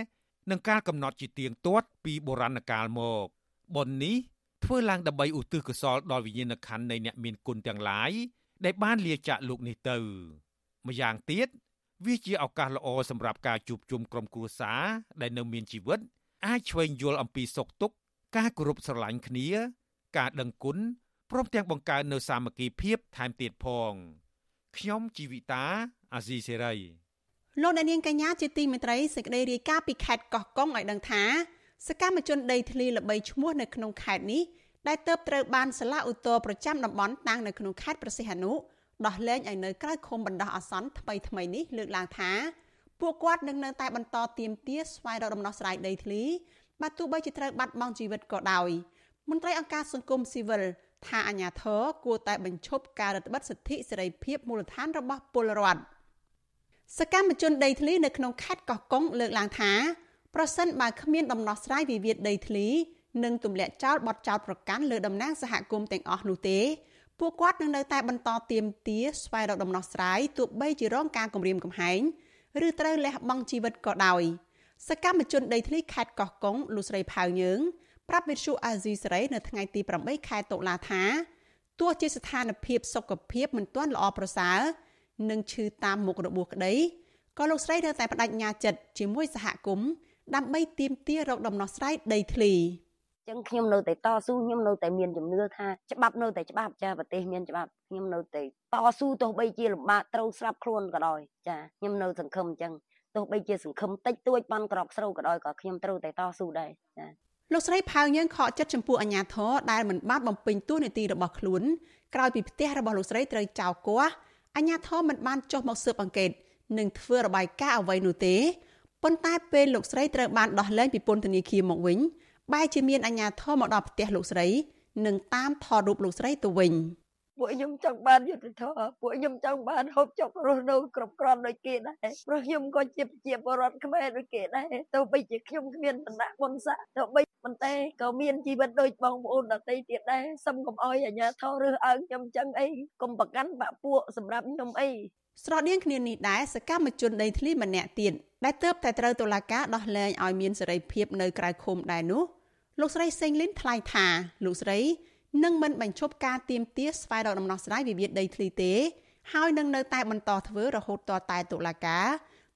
និងការកំណត់ជាទៀងទាត់ពីបុរាណកាលមកបុណ្យនេះធ្វើឡើងដើម្បីឧទ្ទិសកុសលដល់វិញ្ញាណក្ខន្ធនៃអ្នកមានគុណទាំងឡាយដែលបានលាចាកលោកនេះទៅម្យ៉ាងទៀត វាជាឱកាសល្អសម្រាប់ការជួបជុំក្រុមគ្រួសារដែលនៅមានជីវិត អាចឆ្វេងយល់អំពីសុខទុក្ខការគោរពស្រឡាញ់គ្នា ការដឹងគុណព្រមទាំងបង្កើននូវសាមគ្គីភាពថែមទៀតផងខ្ញុំជីវិតាអាស៊ីសេរីលោកអ្នកនាងកញ្ញាជាទីមេត្រីសេចក្តីរាយការណ៍ពីខេត្តកោះកុងឲ្យដឹងថាសកម្មជនដីធ្លីល្បីឈ្មោះនៅក្នុងខេត្តនេះដែលទៅត្រូវបានសាលាឧទ្ធរប្រចាំតំបន់តាំងនៅក្នុងខេត្តប្រសិទ្ធនុ ដោះលែងឲ្យនៅក្រៅឃុំបណ្ដោះអាសន្នថ្មីថ្មីនេះលើកឡើងថាពួកគាត់នឹងនៅតែបន្តទៀមទាស្វែងរកដំណោះស្រាយដីធ្លីបើទោះបីជាត្រូវបាត់បង់ជីវិតក៏ដោយមន្ត្រីអង្គការសង្គមស៊ីវិលថាអាញាធរគួរតែបញ្ឈប់ការរឹតបន្តឹងសិទ្ធិសេរីភាពមូលដ្ឋានរបស់ពលរដ្ឋសកម្មជនដីធ្លីនៅក្នុងខេត្តកោះកុងលើកឡើងថាប្រសិនបើគ្មានដំណោះស្រាយវិវាទដីធ្លីនិងទម្លាក់ចោលបទចោទប្រកាន់លើតំណាងសហគមន៍ទាំងអស់នោះទេ ពួកគាត់នឹងនៅតែបន្តទៀមទាស្វែងរកដំណោះស្រាយទោះបីជារងការគំរាមកំហែងឬត្រូវលះបង់ជីវិតក៏ដោយសកម្មជនដីធ្លីខេត្តកោះកុងលោកស្រីផៅយើងប្រាប់វិទ្យុអាស៊ីសេរីនៅថ្ងៃទី8ខែតុលាថាទោះជាស្ថានភាពសុខភាពមិនទាន់ល្អប្រសើរនិងឈឺតាមមុខរបួសក្តីក៏លោកស្រីនៅតែបដិញ្ញាចិត្តជាមួយសហគមន៍ដើម្បីទាមទាររកដំណោះស្រាយដីធ្លី ចឹងខ្ញុំនៅតែតស៊ូខ្ញុំនៅតែមានជំនឿថាច្បាប់នៅតែច្បាប់ចាប្រទេសមានច្បាប់ខ្ញុំនៅតែតស៊ូទោះបីជាលំបាកត្រូវស្លាប់ខ្លួនក៏ដោយចាខ្ញុំនៅសង្ឃឹមចឹងទោះបីជាសង្ឃឹមតិចតួចប៉ុនក្រកស្រូវក៏ដោយក៏ខ្ញុំត្រូវតែតស៊ូដែរចាលោកស្រីផៅយើងខកចិត្តចំពោះអាញាធរដែលមិនបានបំពេញតួនាទីរបស់ខ្លួនក្រោយពីផ្ទះរបស់លោកស្រីត្រូវចោលគាស់អាញាធរមិនបានចុះមកស៊ើបអង្កេតនិងធ្វើរបាយការណ៍អ្វីនោះទេប៉ុន្តែពេលលោកស្រីត្រូវបានដោះលែងពីពន្ធនាគារមកវិញ បែរជាមានអាជ្ញាធរមកដល់ផ្ទះលោកស្រី និងតាមថតរូបលោកស្រីទៅវិញពួកខ្ញុំចង់បានយុទ្ធធម៌ពួកខ្ញុំចង់បានហូបចុករស់នៅគ្រប់គ្រាន់ដូចគេដែរព្រោះខ្ញុំក៏ជាជាបរដ្ឋខ្មែរដូចគេដែរទោះបីជាខ្ញុំគ្មានបណ្ដាក់បុណ្យស័ក្តិទោះបីប៉ុន្តែក៏មានជីវិតដូចបងប្អូនដទៃទៀតដែរសុំកុំអោយអាជ្ញាធររើសអើងខ្ញុំចឹងអីកុំប្រកាន់បាក់ពួកសម្រាប់ខ្ញុំអី ស្រដៀងគ្នានេះដែរសកម្មជនដីធ្លីម្នាក់ទៀតដែលទៅតែត្រូវតុលាការដោះលែងឲ្យមានសេរីភាពនៅក្រៅឃុំដែរនោះលោកស្រីសេងលីនថ្លែងថាលោកស្រីនឹងមិនបញ្ឈប់ការទៀមទាស្វែងរកដំណោះស្រាយវិវាទដីធ្លីទេ ហើយនឹងនៅតែបន្តធ្វើរហូតតតែតុលាការ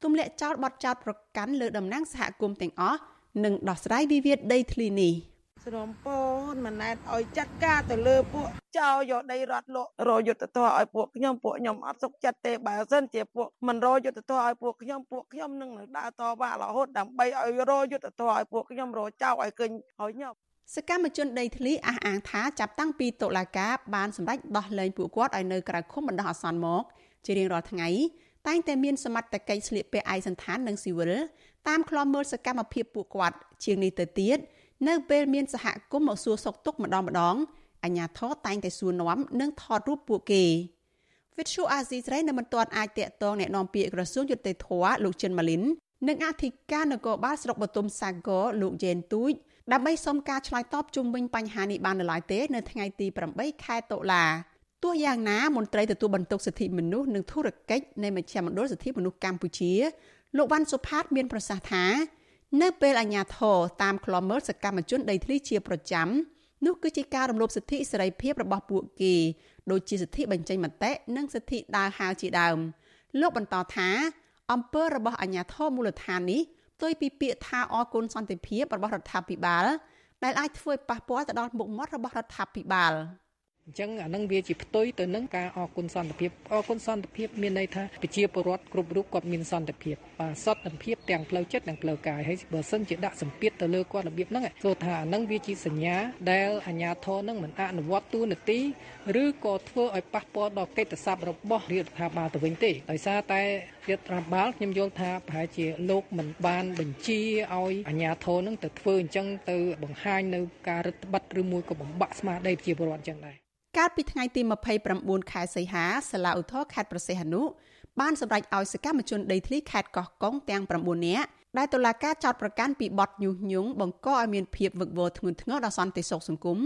ទម្លាក់ចោលបទចោទប្រកាន់លើតំណាងសហគមន៍ទាំងអស់និងដោះស្រាយវិវាទដីធ្លីនេះ។ ស្រមពូនមិនណែតឲ្យចាត់ការទៅលើពួកចោលយកដីរត់លក់រយុទ្ធធរឲ្យពួកខ្ញុំពួកខ្ញុំអត់សុខចិត្តទេបើសិនជាពួកមិនរយុទ្ធធរឲ្យពួកខ្ញុំពួកខ្ញុំនឹងដើរតវ៉ារហូតដើម្បីឲ្យរយុទ្ធធរឲ្យពួកខ្ញុំរចោលឲ្យឃើញឲ្យខ្ញុំសកម្មជនដីធ្លីអះអាងថាចាប់តាំងពីតុលាការបានសម្រេចដោះលែងពួកគាត់ឲ្យនៅក្រៅឃុំបណ្ដោះអាសន្នមកជារៀងរាល់ថ្ងៃតែងតែមានសមត្ថកិច្ចស្លៀកពាក់ឯកសណ្ឋាននិងស៊ីវិលតាមខ្លំមើលសកម្មភាពពួកគាត់ជាងនេះទៅទៀត នៅពេលមានសហគមន៍មកសួរសុខទុក្ខម្ដងម្ដងអាជ្ញាធរតែងតែសួរនាំនិងថតរូបពួកគេវិទ្យុអាស៊ីសេរីនៅមិនទាន់អាចតាក់ទងអ្នកនាំពាក្យក្រសួងយុតិធធលោកចិនម៉ាលីននិងអធិការនគរបាលស្រុកបទុមសាគរលោកយ៉េនទូចដើម្បីសុំការឆ្លើយតបជុំវិញបញ្ហានេះបាននៅឡើយទេនៅថ្ងៃទី8ខែតុលាទោះយ៉ាងណាមន្ត្រីទទួលបន្ទុកសិទ្ធិមនុស្សនិងធុរកិច្ចនៃមជ្ឈមណ្ឌលសិទ្ធិមនុស្សកម្ពុជាលោកវ៉ាន់សុផាតមានប្រសាសន៍ថា នៅពេលអាជ្ញាធរតាមខ្លំមើលសកម្មជនដីធ្លីជាប្រចាំនោះគឺជាការរំលោភសិទ្ធិសេរីភាពរបស់ពួកគេដូចជាសិទ្ធិបញ្ចេញមតិនិងសិទ្ធិដើរហើរជាដើមលោកបន្តថាអំពើរបស់អាជ្ញាធរមូលដ្ឋាននេះផ្ទុយពីពាក្យថាអគុណសន្តិភាពរបស់រដ្ឋាភិបាលដែលអាចធ្វើឲ្យប៉ះពាល់ទៅដល់មុខមាត់របស់រដ្ឋាភិបាល។ អញ្ចឹងអានឹងវាជាផ្ទុយទៅនឹងការអគុណសន្តិភាពអគុណសន្តិភាពមានន័យថាប្រជាពលរដ្ឋគ្រប់រូបគាត់មានសន្តិភាពបាទសន្តិភាពទាំងផ្លូវចិត្តនិងផ្លូវកាយហើយបើសិនជាដាក់សម្ពាធទៅលើគាត់របៀបហ្នឹងគឺថាអានឹងវាជាសញ្ញាដែលអាជ្ញាធរនឹងមិនអនុវត្តទូនាទីឬក៏ធ្វើឲ្យប៉ះពាល់ដល់កិត្តិស័ព្ទរបស់រដ្ឋាភិបាលទៅវិញទេដោយសារតែរដ្ឋាភិបាលខ្ញុំយល់ថាប្រហែលជាលោកមិនបានបញ្ជាឲ្យអាជ្ញាធរនឹងទៅធ្វើអញ្ចឹងទៅបង្ហាញនៅការរឹតបន្តឹងឬមួយក៏បំបាក់ស្មារតីប្រជាពលរដ្ឋអញ្ចឹងដែរ កាលពីថ្ងៃទី29ខែសីហាសាលាឧទ្ធរខេត្តប្រសេះអនុបានសម្រេចឲ្យសកម្មជនដីធ្លីខេត្តកោះកុងទាំង9នាក់ដែលតុលាការចោទប្រកាន់ពីបទញុះញង់បង្កឲ្យមានភាពវឹកវរធ្ងន់ធ្ងរដល់សន្តិសុខសង្គម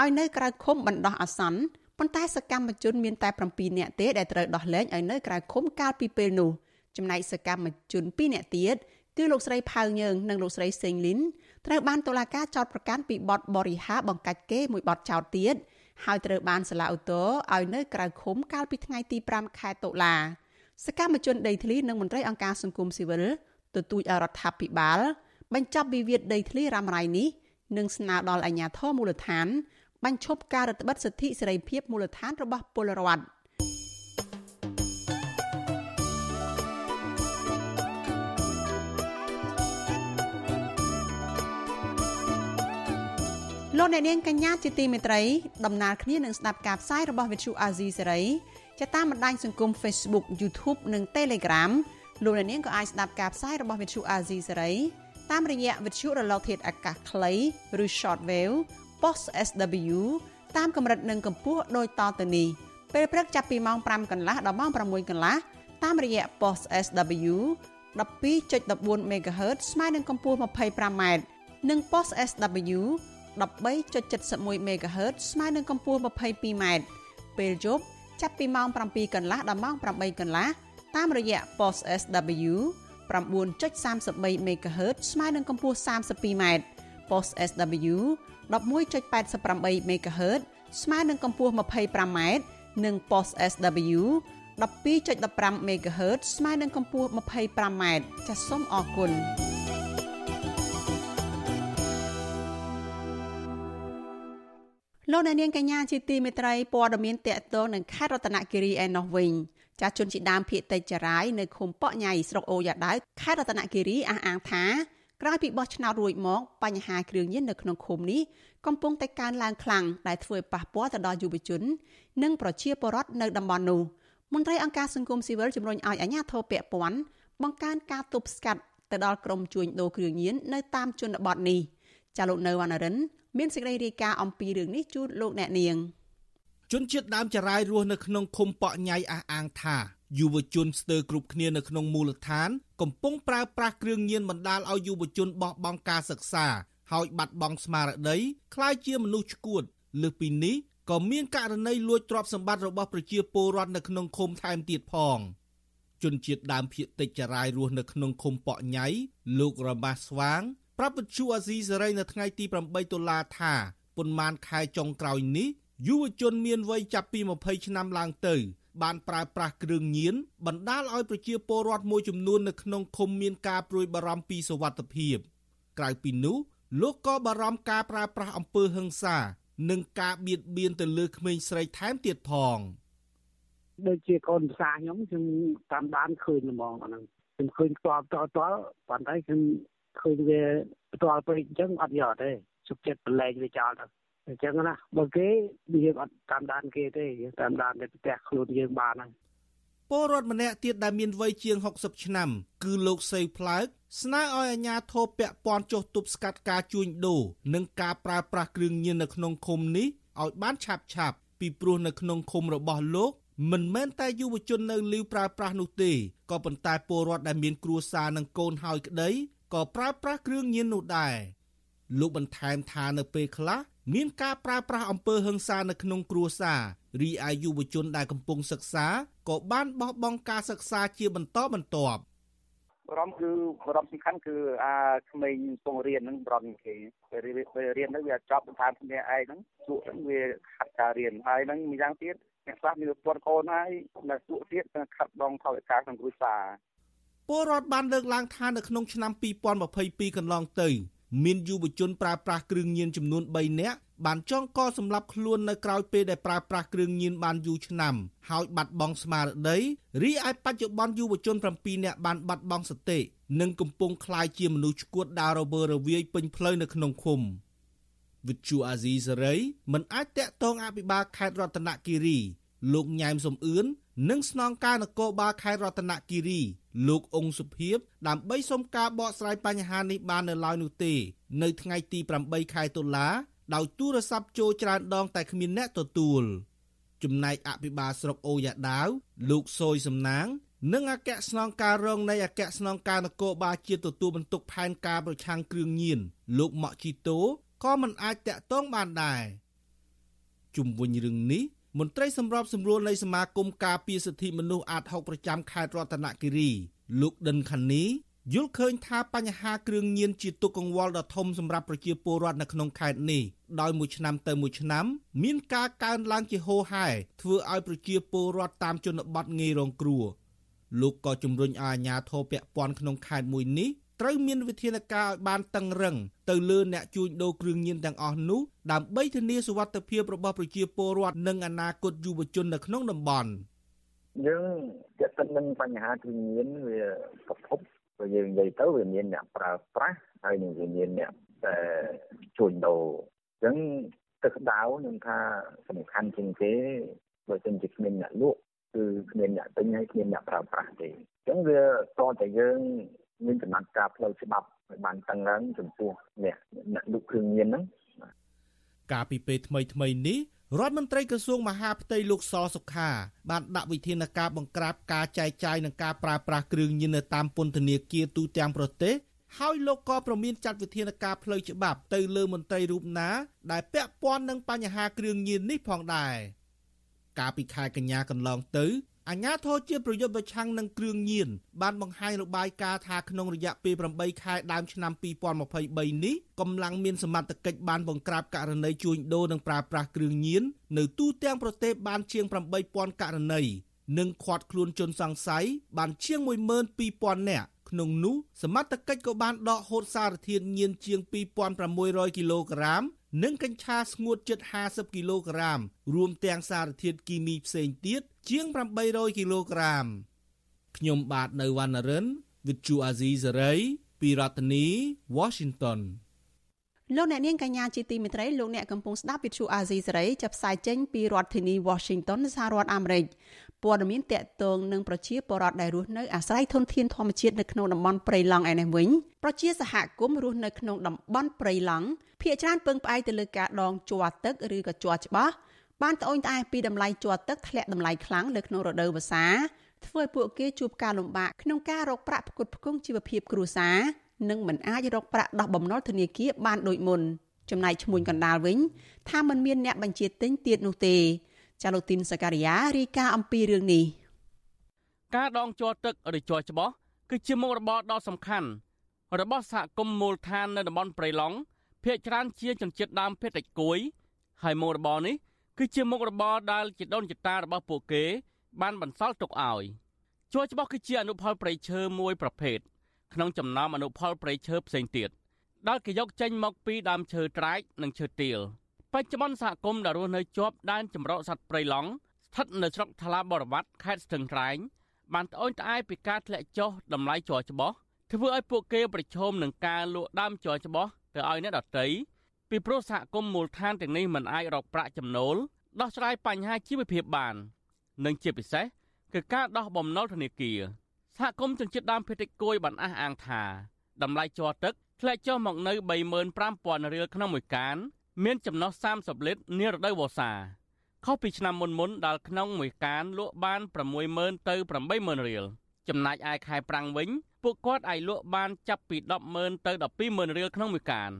ឲ្យនៅក្រៅឃុំបណ្ដោះអាសន្នប៉ុន្តែសកម្មជនមានតែ7នាក់ទេដែលត្រូវដោះលែងឲ្យនៅក្រៅឃុំកាលពីពេលនោះចំណែកសកម្មជន2នាក់ទៀតគឺលោកស្រីផៅញើងនិងលោកស្រីសេងលីនត្រូវបានតុលាការចោទប្រកាន់ពីបទបរិហាបង្កាច់គេមួយបទចោទទៀត ហើយត្រូវបានសាលាឧទ្ធរឲ្យនៅក្រៅឃុំកាលពីថ្ងៃទី5ខែតុលាសកម្មជនដីធ្លីនិងមន្ត្រីអង្គការសង្គមស៊ីវិលទទូចឲ្យរដ្ឋាភិបាល បញ្ចប់វិវាទដីធ្លីរ៉ាំរ៉ៃនេះនិងស្នើដល់អាជ្ញាធរមូលដ្ឋានបញ្ឈប់ការរឹតបន្តឹងសិទ្ធិសេរីភាពមូលដ្ឋានរបស់ពលរដ្ឋ លោកអ្នកនាងកញ្ញាជាទីមេត្រីដំណើរគ្នានឹងស្ដាប់ការផ្សាយរបស់វិទ្យុអាស៊ីសេរីជាតាមបណ្ដាញសង្គម Facebook YouTube និង Telegram លោកអ្នកនាងក៏អាចស្ដាប់ការផ្សាយរបស់វិទ្យុអាស៊ីសេរីតាមរយៈវិទ្យុរលកធាតុអាកាសខ្លីឬ Shortwave Post SW តាមកម្រិតនិងកម្ពស់ដូចតទៅនេះពេលព្រឹកចាប់ពីម៉ោង5កន្លះដល់ម៉ោង6កន្លះតាមរយៈ Post SW 12.14 MHz ស្មើនឹងកម្ពស់ 25m និង Post SW 13.71 MHz ស្មើនឹងកម្ពស់ 22m ពេលយប់ចាប់ពីម៉ោង7កន្លះដល់ម៉ោង8កន្លះតាមរយៈ post SW 9.33 MHz ស្មើនឹងកម្ពស់ 32m post SW 11.88 MHz ស្មើនឹងកម្ពស់ 25m និង post SW 12.15 MHz ស្មើនឹងកម្ពស់ 25m ចាសសូមអរគុណ លោកអ្នកនាងកញ្ញាជាទីមេត្រីព័ត៌មានតកតងនឹងខេត្តរតនគិរីឯណោះវិញចាស់ជនជាដើមភៀកតិចចរាយនៅឃុំប៉ក់ញ៉ៃស្រុកអូយ៉ាដាវខេត្តរតនគិរីអះអាងថាក្រោយពីបោះឆ្នោតរួចមកបញ្ហាគ្រឿងញៀននៅក្នុងឃុំនេះកំពុងតែកើនឡើងខ្លាំងដែលធ្វើឲ្យប៉ះពាល់ទៅដល់យុវជន និងប្រជាពលរដ្ឋនៅតំបន់នោះមន្ត្រីអង្គការសង្គមស៊ីវិលជំរុញឲ្យអាជ្ញាធរពាក់ព័ន្ធបង្កើនការទប់ស្កាត់ទៅដល់ក្រុមជួញដូរគ្រឿងញៀននៅតាមជនបទនេះ ចាលោកនៅវណ្ណរិនមានសេចក្តីរាយការណ៍អំពីរឿងនេះជូនលោកអ្នកនាងជនជាតិដើមចរាយរស់នៅក្នុងឃុំប៉ក់ញ៉ៃអះអាងថាយុវជនស្ទើរគ្រប់គ្នានៅក្នុងមូលដ្ឋាន កំពុងប្រើប្រាស់គ្រឿងញៀនបណ្ដាលឲ្យយុវជនបោះបង់ការសិក្សាហើយបាត់បង់ស្មារតីคล้ายជាមនុស្សឈួតលើសពីនេះក៏មានករណីលួចទ្រព្យសម្បត្តិរបស់ប្រជាពលរដ្ឋនៅក្នុងឃុំថែមទៀតផងជនជាតិដើមភាគតិចចរាយរស់នៅក្នុងឃុំប៉ក់ញ៉ៃលោករបាស្វាង ប្រាប់វិទ្យុអាស៊ីសេរីនៅថ្ងៃទី8តុលាថាប៉ុន្មានខែចុងក្រោយនេះយុវជនមានវ័យចាប់ពី20ឆ្នាំឡើងទៅ បានប្រើប្រាស់គ្រឿងញៀនបណ្ដាលឲ្យប្រជាពលរដ្ឋមួយចំនួននៅក្នុងឃុំមានការព្រួយបារម្ភពីសុវត្ថិភាពក្រៅពីនោះលោកក៏បារម្ភការប្រើប្រាស់អំពើហិង្សានិងការបៀតបៀនទៅលើក្មេងស្រីថែមទៀតផងដូចជាកូនផ្សារខ្ញុំខ្ញុំតាមដានឃើញហ្មងអាហ្នឹងខ្ញុំឃើញស្ទាល់តតប៉ុន្តែខ្ញុំ ឃើញវាផ្ទាល់ពេកអញ្ចឹងអត់យកទេសុខចិត្តប្រឡែងវាចោលទៅអញ្ចឹងណាបើគេយើងអត់តាមដានគេទេយើងតាមដានតែផ្ទះខ្លួនយើងបានហើយពលរដ្ឋម្នាក់ទៀតដែលមានវ័យជាង60ឆ្នាំ គឺលោកសេវផ្លើកស្នើឲ្យអាជ្ញាធរពាក់ព័ន្ធចុះទប់ស្កាត់ការជួញដូរនិងការប្រើប្រាស់គ្រឿងញៀននៅក្នុងឃុំនេះឲ្យបានឆាប់ឆាប់ពីព្រោះនៅក្នុងឃុំរបស់លោក មិនមែនតែយុវជននៅលីវប្រើប្រាស់នោះទេក៏ប៉ុន្តែពលរដ្ឋដែលមានគ្រួសារនិងកូនហើយក្តី ក៏ប្រើប្រាស់គ្រឿងញៀននោះដែរលោកបន្ថែមថានៅពេលខ្លះមានការប្រើប្រាស់អំពើហិង្សានៅក្នុងគ្រួសាររីឯយុវជនដែលកំពុងសិក្សាក៏បានបោះបង់ការសិក្សាជាបន្តបន្ទាប់បរំគឺបរំសំខាន់គឺអាក្មេងកំពុងរៀនហ្នឹងបរំគេពេលរៀនហ្នឹងវាចប់តាមគ្នាឯងហ្នឹងពួកហ្នឹងវាខាត់ការរៀនហើយហ្នឹងម្យ៉ាងទៀតអ្នកខ្លះមានពតកូនហើយនៅពួកទៀតខាត់ដងថវិកាក្នុងគ្រួសារ ពលរដ្ឋបានលើកឡើងថានៅក្នុងឆ្នាំ2022កន្លងទៅមានយុវជនប្រើប្រាស់គ្រឿងញៀនចំនួន3នាក់បានចងកសម្លាប់ខ្លួននៅក្រៅពេលដែលប្រើប្រាស់គ្រឿងញៀនបានយូរឆ្នាំហើយបាត់បង់ស្មារតីរីឯបច្ចុប្បន្នយុវជន7នាក់បានបាត់បង់សតិនិងកំពុងคล้ายជាមនុស្សឈួតដើររវើរវាយពេញផ្លូវនៅក្នុងឃុំវិទ្យុអាស៊ីសេរីមិនអាចតាក់ទងអភិបាលខេត្តរតនគិរីលោកញ៉ែមសំអឿននិងស្នងការនគរបាលខេត្តរតនគិរី លោកអង្គសុភិបដើម្បីសុំការបកស្រាយបញ្ហានេះបាននៅឡើយនោះទេ នៅថ្ងៃទី8ខែតុលាដោយទូរស័ព្ទចូលច្រើនដងតែគ្មានអ្នកទទួលចំណែកអភិបាលស្រុកអូយ៉ាដាវលោកសយសំណាង និងអគ្គស្នងការរងនៃអគ្គស្នងការនគរបាលជាតិទទួលបន្ទុកផែនការប្រឆាំងគ្រឿងញៀនលោកម៉ាក់ជីតូក៏មិនអាចតាក់ទងបានដែរជុំវិញរឿងនេះ មន្ត្រីសម្របសម្រួលនៃសមាគមការពារសិទ្ធិមនុស្សអាត6ប្រចាំខេត្តរតនគិរីលោកដិនខានីយល់ឃើញថាបញ្ហាគ្រឿងញៀនជាទុកកង្វល់ដ៏ធំសម្រាប់ប្រជាពលរដ្ឋនៅក្នុងខេត្តនេះដោយមួយឆ្នាំទៅមួយឆ្នាំមានការកើនឡើងជាហូរហែធ្វើឲ្យប្រជាពលរដ្ឋតាមជនបទងាយរងគ្រោះលោកក៏ជំរុញឲ្យអាជ្ញាធរពាក់ព័ន្ធក្នុងខេត្តមួយនេះ ត្រូវមានវិធានការឲ្យបានតឹងរឹងទៅលើអ្នកជួញដូរគ្រឿងញៀនទាំងអស់នោះដើម្បីធានាសុវត្ថិភាពរបស់ប្រជាពលរដ្ឋនិងអនាគតយុវជននៅក្នុងតំបន់យើងចាត់ទុកនឹងបញ្ហាគ្រឿងញៀនវាប្រភពព្រោះយើងនិយាយទៅវាមានអ្នកប្រើប្រាស់ហើយនឹងវាមានអ្នកតែជួញដូរអញ្ចឹងទឹកដៅនឹងថាសំខាន់ជាងគេបើមិនជាគ្មានអ្នកលក់គឺគ្មានអ្នកទិញហើយគ្មានអ្នកប្រើប្រាស់ទេអញ្ចឹងវាតតែយើង មានចំណាត់ការផ្លូវច្បាប់ឲ្យបានតឹងរ៉ឹងចំពោះអ្នកអ្នកលក់គ្រឿងញៀនហ្នឹងកាលពីពេលថ្មីថ្មីនេះរដ្ឋមន្ត្រីក្រសួងមហាផ្ទៃលោកសសុខា បានដាក់វិធានការបង្ក្រាបការចែកចាយនិងការប្រើប្រាស់គ្រឿងញៀននៅតាមពន្ធនាគារទូទាំងប្រទេសហើយលោកក៏ប្រមានចាត់វិធានការផ្លូវច្បាប់ទៅលើមន្ត្រីរូបណា ដែលពាក់ព័ន្ធនឹងបញ្ហាគ្រឿងញៀននេះផងដែរកាលពីខែកញ្ញាកន្លងទៅ អាញាធរជាប្រយុទ្ធប្រឆាំងនឹងគ្រឿងញៀនបានបង្ហាញរបាយការណ៍ថាក្នុងរយៈពេល8ខែដើមឆ្នាំ2023នេះកម្លាំងមានសមត្ថកិច្ចបានបង្ក្រាបករណីជួញដូរនិងប្រើប្រាស់គ្រឿងញៀននៅទូទាំងប្រទេសបានជាង8000ករណីនិងឃាត់ខ្លួនជនសង្ស័យបានជាង12000នាក់ក្នុងនោះសមត្ថកិច្ចក៏បានដកហូតសារធាតុញៀនជាង2600គីឡូក្រាម និងកញ្ឆាស្ងួតជិត50គីឡូក្រាម រួមទាំងសារធាតុគីមីផ្សេងទៀតជាង800គីឡូក្រាមខ្ញុំបាទនៅវណ្ណរិន With Chu Azizi Saray ពីរដ្ឋធានី Washington លោកអ្នកនាងកញ្ញាជាទីមេត្រីលោកអ្នកកំពុងស្ដាប់វិទ្យុអាស៊ីសេរីចាប់ផ្សាយចេញពីរដ្ឋធានី Washington សហរដ្ឋអាមេរិក ព័ត៌មានតកតងនឹងប្រជាពលរដ្ឋដែលរស់នៅអាស្រ័យធនធានធម្មជាតិនៅក្នុងតំបន់ព្រៃឡង់ឯនេះវិញប្រជាសហគមន៍រស់នៅក្នុងតំបន់ព្រៃឡង់ភ្នាក់ច្រើនពឹងផ្អែកទៅលើការដងជ័រទឹកឬក៏ជ័រច្បាស់បានត្អូញត្អែពីតម្លៃជ័រទឹកធ្លាក់តម្លៃខ្លាំងនៅក្នុងរដូវវស្សាធ្វើឲ្យពួកគេជួបការលំបាកក្នុងការរកប្រាក់ផ្គត់ផ្គង់ជីវភាពគ្រួសារនិងមិនអាចរកប្រាក់ដោះបំណុលធនាគារបានដូចមុនចំណែកឈ្មួញកណ្ដាលវិញថាมันមានអ្នកបញ្ជាទិញទៀតនោះទេ ចាលោកទីនសការីយ៉ារាយការណ៍អំពីរឿងនេះការដងជ័រទឹកឬជ័រច្បោះគឺជាមុខរបរដ៏សំខាន់របស់សហគមន៍មូលដ្ឋាននៅតំបន់ព្រៃឡង់ភ ieck ច្រើនជាជនជាតិដើមភេទតិចគួយ ហើយមុខរបរនេះគឺជាមុខរបរដែលជីដូនជីតារបស់ពួកគេ បានបន្សល់ទុកឲ្យជ័រច្បោះគឺជាអនុផលព្រៃឈើមួយប្រភេទក្នុងចំណោមអនុផលព្រៃឈើផ្សេងទៀតដែលគេយកចេញមកពីដើមឈើត្រាចនិងឈើទាល បច្ចុប្បន្នសហគមន៍ដែលរស់នៅជាប់ដែនចម្រោកសត្វព្រៃឡង់ស្ថិតនៅស្រុកថ្លាបរវត្តខេត្តស្ទឹងត្រែងបានត្អូញត្អែពីការធ្លាក់ចុះតម្លៃជ័រច្បោះធ្វើឲ្យពួកគេប្រឈមនឹងការលក់ដើមជ័រច្បោះទៅឲ្យអ្នកដទៃពីព្រោះសហគមន៍មូលដ្ឋានទាំងនេះមិនអាចរកប្រាក់ចំណូលដោះស្រាយបញ្ហាជីវភាពបាននិងជាពិសេសគឺការដោះបំណុលធនាគារសហគមន៍ជនជាតិដើមភាគតិចគួយបានអះអាងថាតម្លៃជ័រទឹកធ្លាក់ចុះមកនៅ35,000រៀលក្នុងមួយកាន មានចំណុះ30លីត្រនារដូវវស្សាខុសពីឆ្នាំមុនមុនដែលក្នុងមួយកានលក់បាន60000ទៅ80000រៀលចំណែកឯខែប្រាំងវិញពួកគាត់អាចលក់បានចាប់ពី100,000ទៅ120,000រៀលក្នុងមួយកាន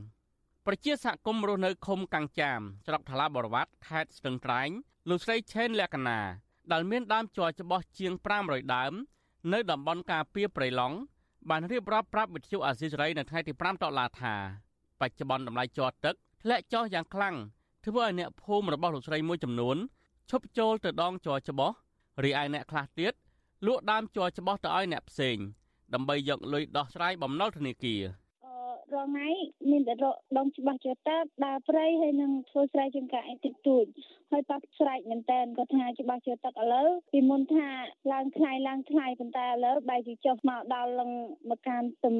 ប្រជាសហគមន៍រស់នៅឃុំកាំងចាមស្រុកថ្លាបរវត្តខេត្តស្ទឹងត្រែងលោកស្រីឆេនលក្ខណាដែលមានដើមជ័រច្បោះជាង500ដើម នៅតំបន់ការពារព្រៃឡង់បានរៀបរាប់ប្រាប់វិទ្យុអាស៊ីសេរីនៅថ្ងៃទី5តុលាថាបច្ចុប្បន្នតម្លៃជ័រទឹក ធ្លាក់ចុះយ៉ាងខ្លាំងធ្វើឲ្យអ្នកភូមិរបស់លោកស្រីមួយចំនួនឈប់ចូលទៅដងជ័រច្បោះរីឯអ្នកខ្លះទៀតលក់ដើមជ័រច្បោះទៅឲ្យអ្នកផ្សេងដើម្បីយកលុយដោះស្រាយបំណុលធនាគាររងថ្ងៃមានតែរកដងច្បាស់ចតាដើរព្រៃហើយនឹងធ្វើស្រែចម្ការអីតិចតួចហើយប៉ះស្រែកមែនតើគាត់ថាច្បាស់ជទឹកឥឡូវពីមុនថាឡើងថ្លៃឡើងថ្លៃប៉ុន្តែឥឡូវបែរជាចុះមកដល់ឡើងមកកានទៅ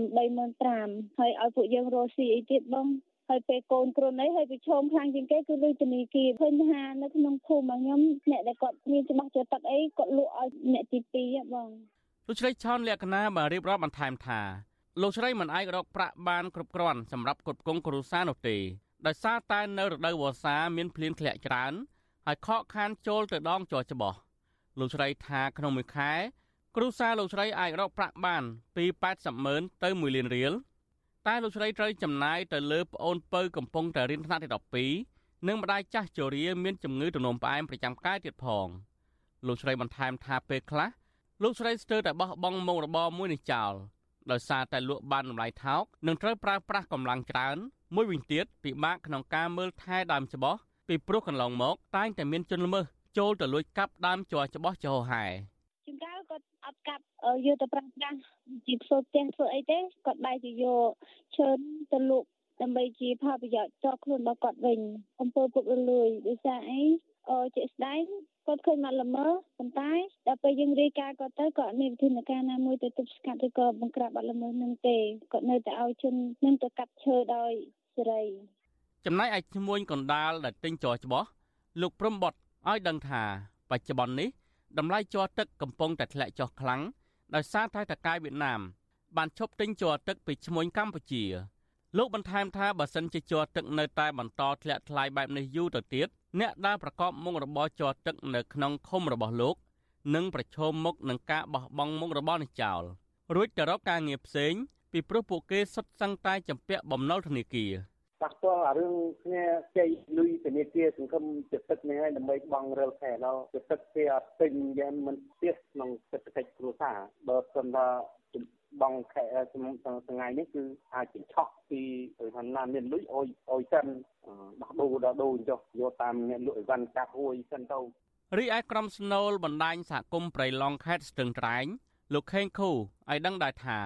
35000ហើយឲ្យពួកយើងរស់ស៊ីអីទៀតបង ហើយពេលកូនគ្រុនអីហើយប្រឈមខ្លាំងជាងគេគឺលុយធនីគារឃើញថានៅក្នុងភូមិរបស់ខ្ញុំអ្នកដែលគាត់មានច្បាស់ជទឹកអីគាត់លក់ឲ្យអ្នកទី2បងលោកស្រីឆនលក្ខណៈបានរៀបរាប់បន្ថែមថាលោកស្រីមិនអាចរកប្រាក់បានគ្រប់គ្រាន់សម្រាប់គ្រប់គ្រងគ្រួសារនោះទេដោយសារតែនៅរដូវវស្សាមានភ្លៀងធ្លាក់ច្រើនហើយខកខានចូលទៅដងចរច្បោះលោកស្រីថាក្នុងមួយខែគ្រួសារលោកស្រីអាចរកប្រាក់បានពី80ម៉ឺនទៅ1លានរៀល តែលោកស្រីត្រូវចំណាយទៅលើប្អូនពៅកំពុងតែរៀនថ្នាក់ទី12និងម្ដាយចាស់ជរាមានជំងឺទំនោរផ្អែមប្រចាំកាយទៀតផងលោកស្រីបន្ថែមថាពេលខ្លះលោកស្រីស្ទើរតែបោះបង់មុខរបរមួយនេះចោលដោយសារតែលក់បានតម្លៃថោកនិងត្រូវប្រើប្រាស់កម្លាំងច្រើនមួយវិញទៀតពិបាកក្នុងការមើលថែដើមច្បោះពីព្រោះកន្លងមកតែងតែមានជនល្មើសចូលទៅលួចកាប់ដើមជ័រច្បោះចោលហែជួនកាលគាត់អត់ កាប់យកទៅប្រើប្រាស់ជាធ្វើផ្ទះធ្វើអីទេគាត់បែរជាយកឈើទៅលក់ដើម្បីជាផលប្រយោជន៍ចោលខ្លួនរបស់គាត់វិញអំពើពុករលួយដោយសារអីអឺជាក់ស្ដែងគាត់ឃើញមកល្មើប៉ុន្តែដល់ពេលយើងរាយការណ៍គាត់ទៅគាត់មានវិធានការណាមួយទៅទប់ស្កាត់ឬក៏បង្ក្រាបបទល្មើសនឹងទេគាត់នៅតែឲ្យជននឹងទៅកាត់ឈើដោយសេរីចំណែកឯឈ្មួញកណ្ដាលដែលទិញចរច្បោះលោកព្រំបត់ឲ្យដឹងថាបច្ចុប្បន្ននេះ តម្លៃជ័រទឹកកំពុងតែធ្លាក់ចុះខ្លាំងដោយសារតែតកាយវៀតណាម បានឈប់ទិញជ័រទឹកពីឈ្មួញកម្ពុជាលោកបន្ថែមថាបើសិនជាជ័រទឹកនៅតែបន្តធ្លាក់ថ្លៃបែបនេះយូរទៅទៀតអ្នកដែលប្រកបមុខរបរជ័រទឹកនៅក្នុងឃុំរបស់លោកនឹងប្រឈមមុខនឹងការបោះបង់មុខរបរនេះចោលរួចទៅរកការងារផ្សេងពីព្រោះពួកគេសុទ្ធសឹងតែចម្ពាក់បំណុលធនាគារ ប៉ះពាល់អារឿងគ្នាជ័យលុយធនាគារសង្គមចិត្តទឹកនេះហើយដើម្បីបង់រិលខែដល់ចិត្តទឹកគេអត់ទិញយ៉ាងមិនទៀតក្នុងសេដ្ឋកិច្ចគ្រួសារបើមិនថាបងខែថ្ងៃនេះគឺអាចជាឆក់ពីថាណាមានលុយអុយអុយសិនដោះដូរដោះដូរចុះយកតាមអ្នកលក់អីវ៉ាន់កាត់ហួយសិនទៅរីឯក្រុមស្នូលបណ្ដាញសហគមន៍ប្រៃឡង់ខេត្តស្ទឹងត្រែងលោកខេងខូឲ្យដឹងដែរថា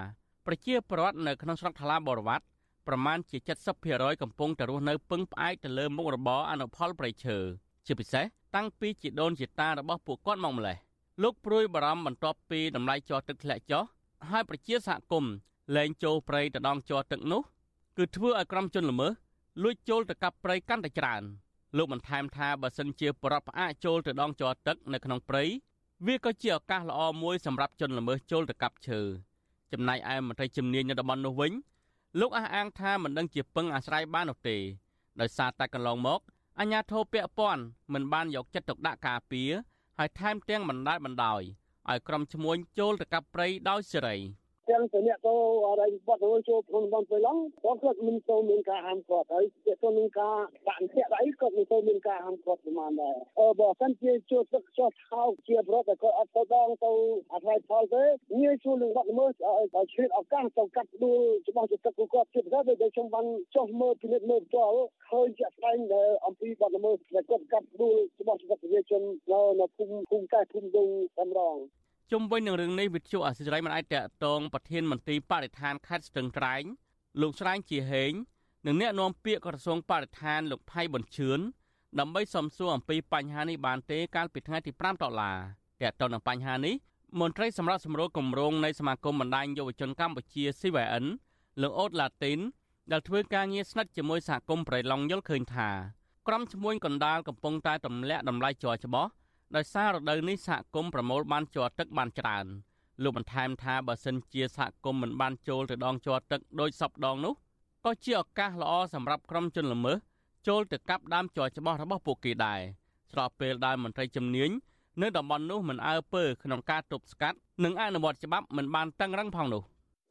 ប្រជាពលរដ្ឋនៅក្នុងស្រុកថ្លាបរវត្ត ប្រមាណជា70%កំពុងតែរស់នៅពឹងផ្អែកទៅលើមុខរបរអនុផលប្រៃឈើជាពិសេសតាំងពីជីដូនជីតារបស់ពួកគាត់មកម្លេះលោកព្រួយបារម្ភបន្ទាប់ពីតម្លៃជ័រទឹកធ្លាក់ចុះហើយប្រជាសហគមន៍លែងចូលព្រៃទៅដងជ័រទឹកនោះ គឺធ្វើឲ្យក្រុមជនល្មើសលួចចូលទៅកាប់ព្រៃកាន់តែច្រើនលោកបន្ថែមថាបើសិនជាបរិបផ្អាកចូលទៅដងជ័រទឹកនៅក្នុងព្រៃវាក៏ជាឱកាសល្អមួយសម្រាប់ជនល្មើសចូលទៅកាប់ឈើចំណែកឯមន្ត្រីជំនាញនៅតំបន់នោះវិញ លោកអះអាងថាមិនដឹងជាពឹងអាស្រ័យបាននោះទេដោយសារតែកន្លងមកអាជ្ញាធរពាក់ព័ន្ធមិនបានយកចិត្តទុកដាក់ការពារហើយថែមទាំងបណ្ដាលបណ្ដោយឲ្យក្រុមឈ្មួញចូលទៅកាប់ព្រៃដោយសេរី ទាំងទៅអ្នកទៅអរិយវត្តទៅចូលក្នុងតំបន់ពេលឡងគាត់គាត់មិនទៅមានការហាមគាត់ហើយទៅមានការដាក់ធាក់អីគាត់មិនទៅមានការហាមគាត់ប្រហែលដែរអឺបើសិនជាចូលទឹកចោះថោកជាប្រត់តែគាត់អត់ទៅដងទៅអត្ថ័យផលទេងាយជួយនឹងវត្តមើលឲ្យឆ្លៀតឱកាសទៅកាត់ដួលច្បាស់ជាទឹកគាត់ជាពិសេសដូចខ្ញុំបានចុះមើលពិនិត្យមើលផ្ទាល់ឃើញជាក់ស្ដែងដែលអំពីវត្តមើលដែលគាត់កាត់ដួលច្បាស់ជាប្រជាជននៅនៅភូមិភូមិកែភូមិដងតែម្ដង ជុំវិញនឹងរឿងនេះវិទ្យុអសិរ័យមិនអាចតកតងប្រធានមន្ត្រីបរិស្ថានខេត្តស្ទឹងត្រែងលោកស្រែងជាហេងនិងអ្នកនាំពាក្យក្រសួងបរិស្ថានលោកផៃប៊ុនឈឿនដើម្បីសំសួរអំពីបញ្ហានេះបានទេកាលពីថ្ងៃទី5ដុល្លារតកតទៅនឹងបញ្ហានេះមន្ត្រីសម្រាប់សម្រួលគម្រោងនៃសមាគមបណ្ដាញយុវជនកម្ពុជា CVN លោកអូតឡាទីនដែលធ្វើការងារស្និទ្ធជាមួយសហគមន៍ប្រៃឡង់យល់ឃើញថាក្រុមឈ្មួញកណ្ដាលកំពុងតែទម្លាក់តម្លៃជ័រច្បោះ ដោយសាររដូវនេះសហគមន៍ប្រមូលបានជ័រទឹកបានច្រើនលោកបន្ថែមថាបើសិនជាសហគមន៍មិនបានចូលទៅដងជ័រទឹកដោយសពដងនោះក៏ជាឱកាសល្អសម្រាប់ក្រុមជនល្មើសចូលទៅកាប់ដើមជ័រច្បាស់របស់ពួកគេដែរស្របពេលដែលមន្ត្រីជំនាញនៅតំបន់នោះមិនអើពើក្នុងការទប់ស្កាត់និងអនុវត្តច្បាប់មិនបានតឹងរឹងផងនោះ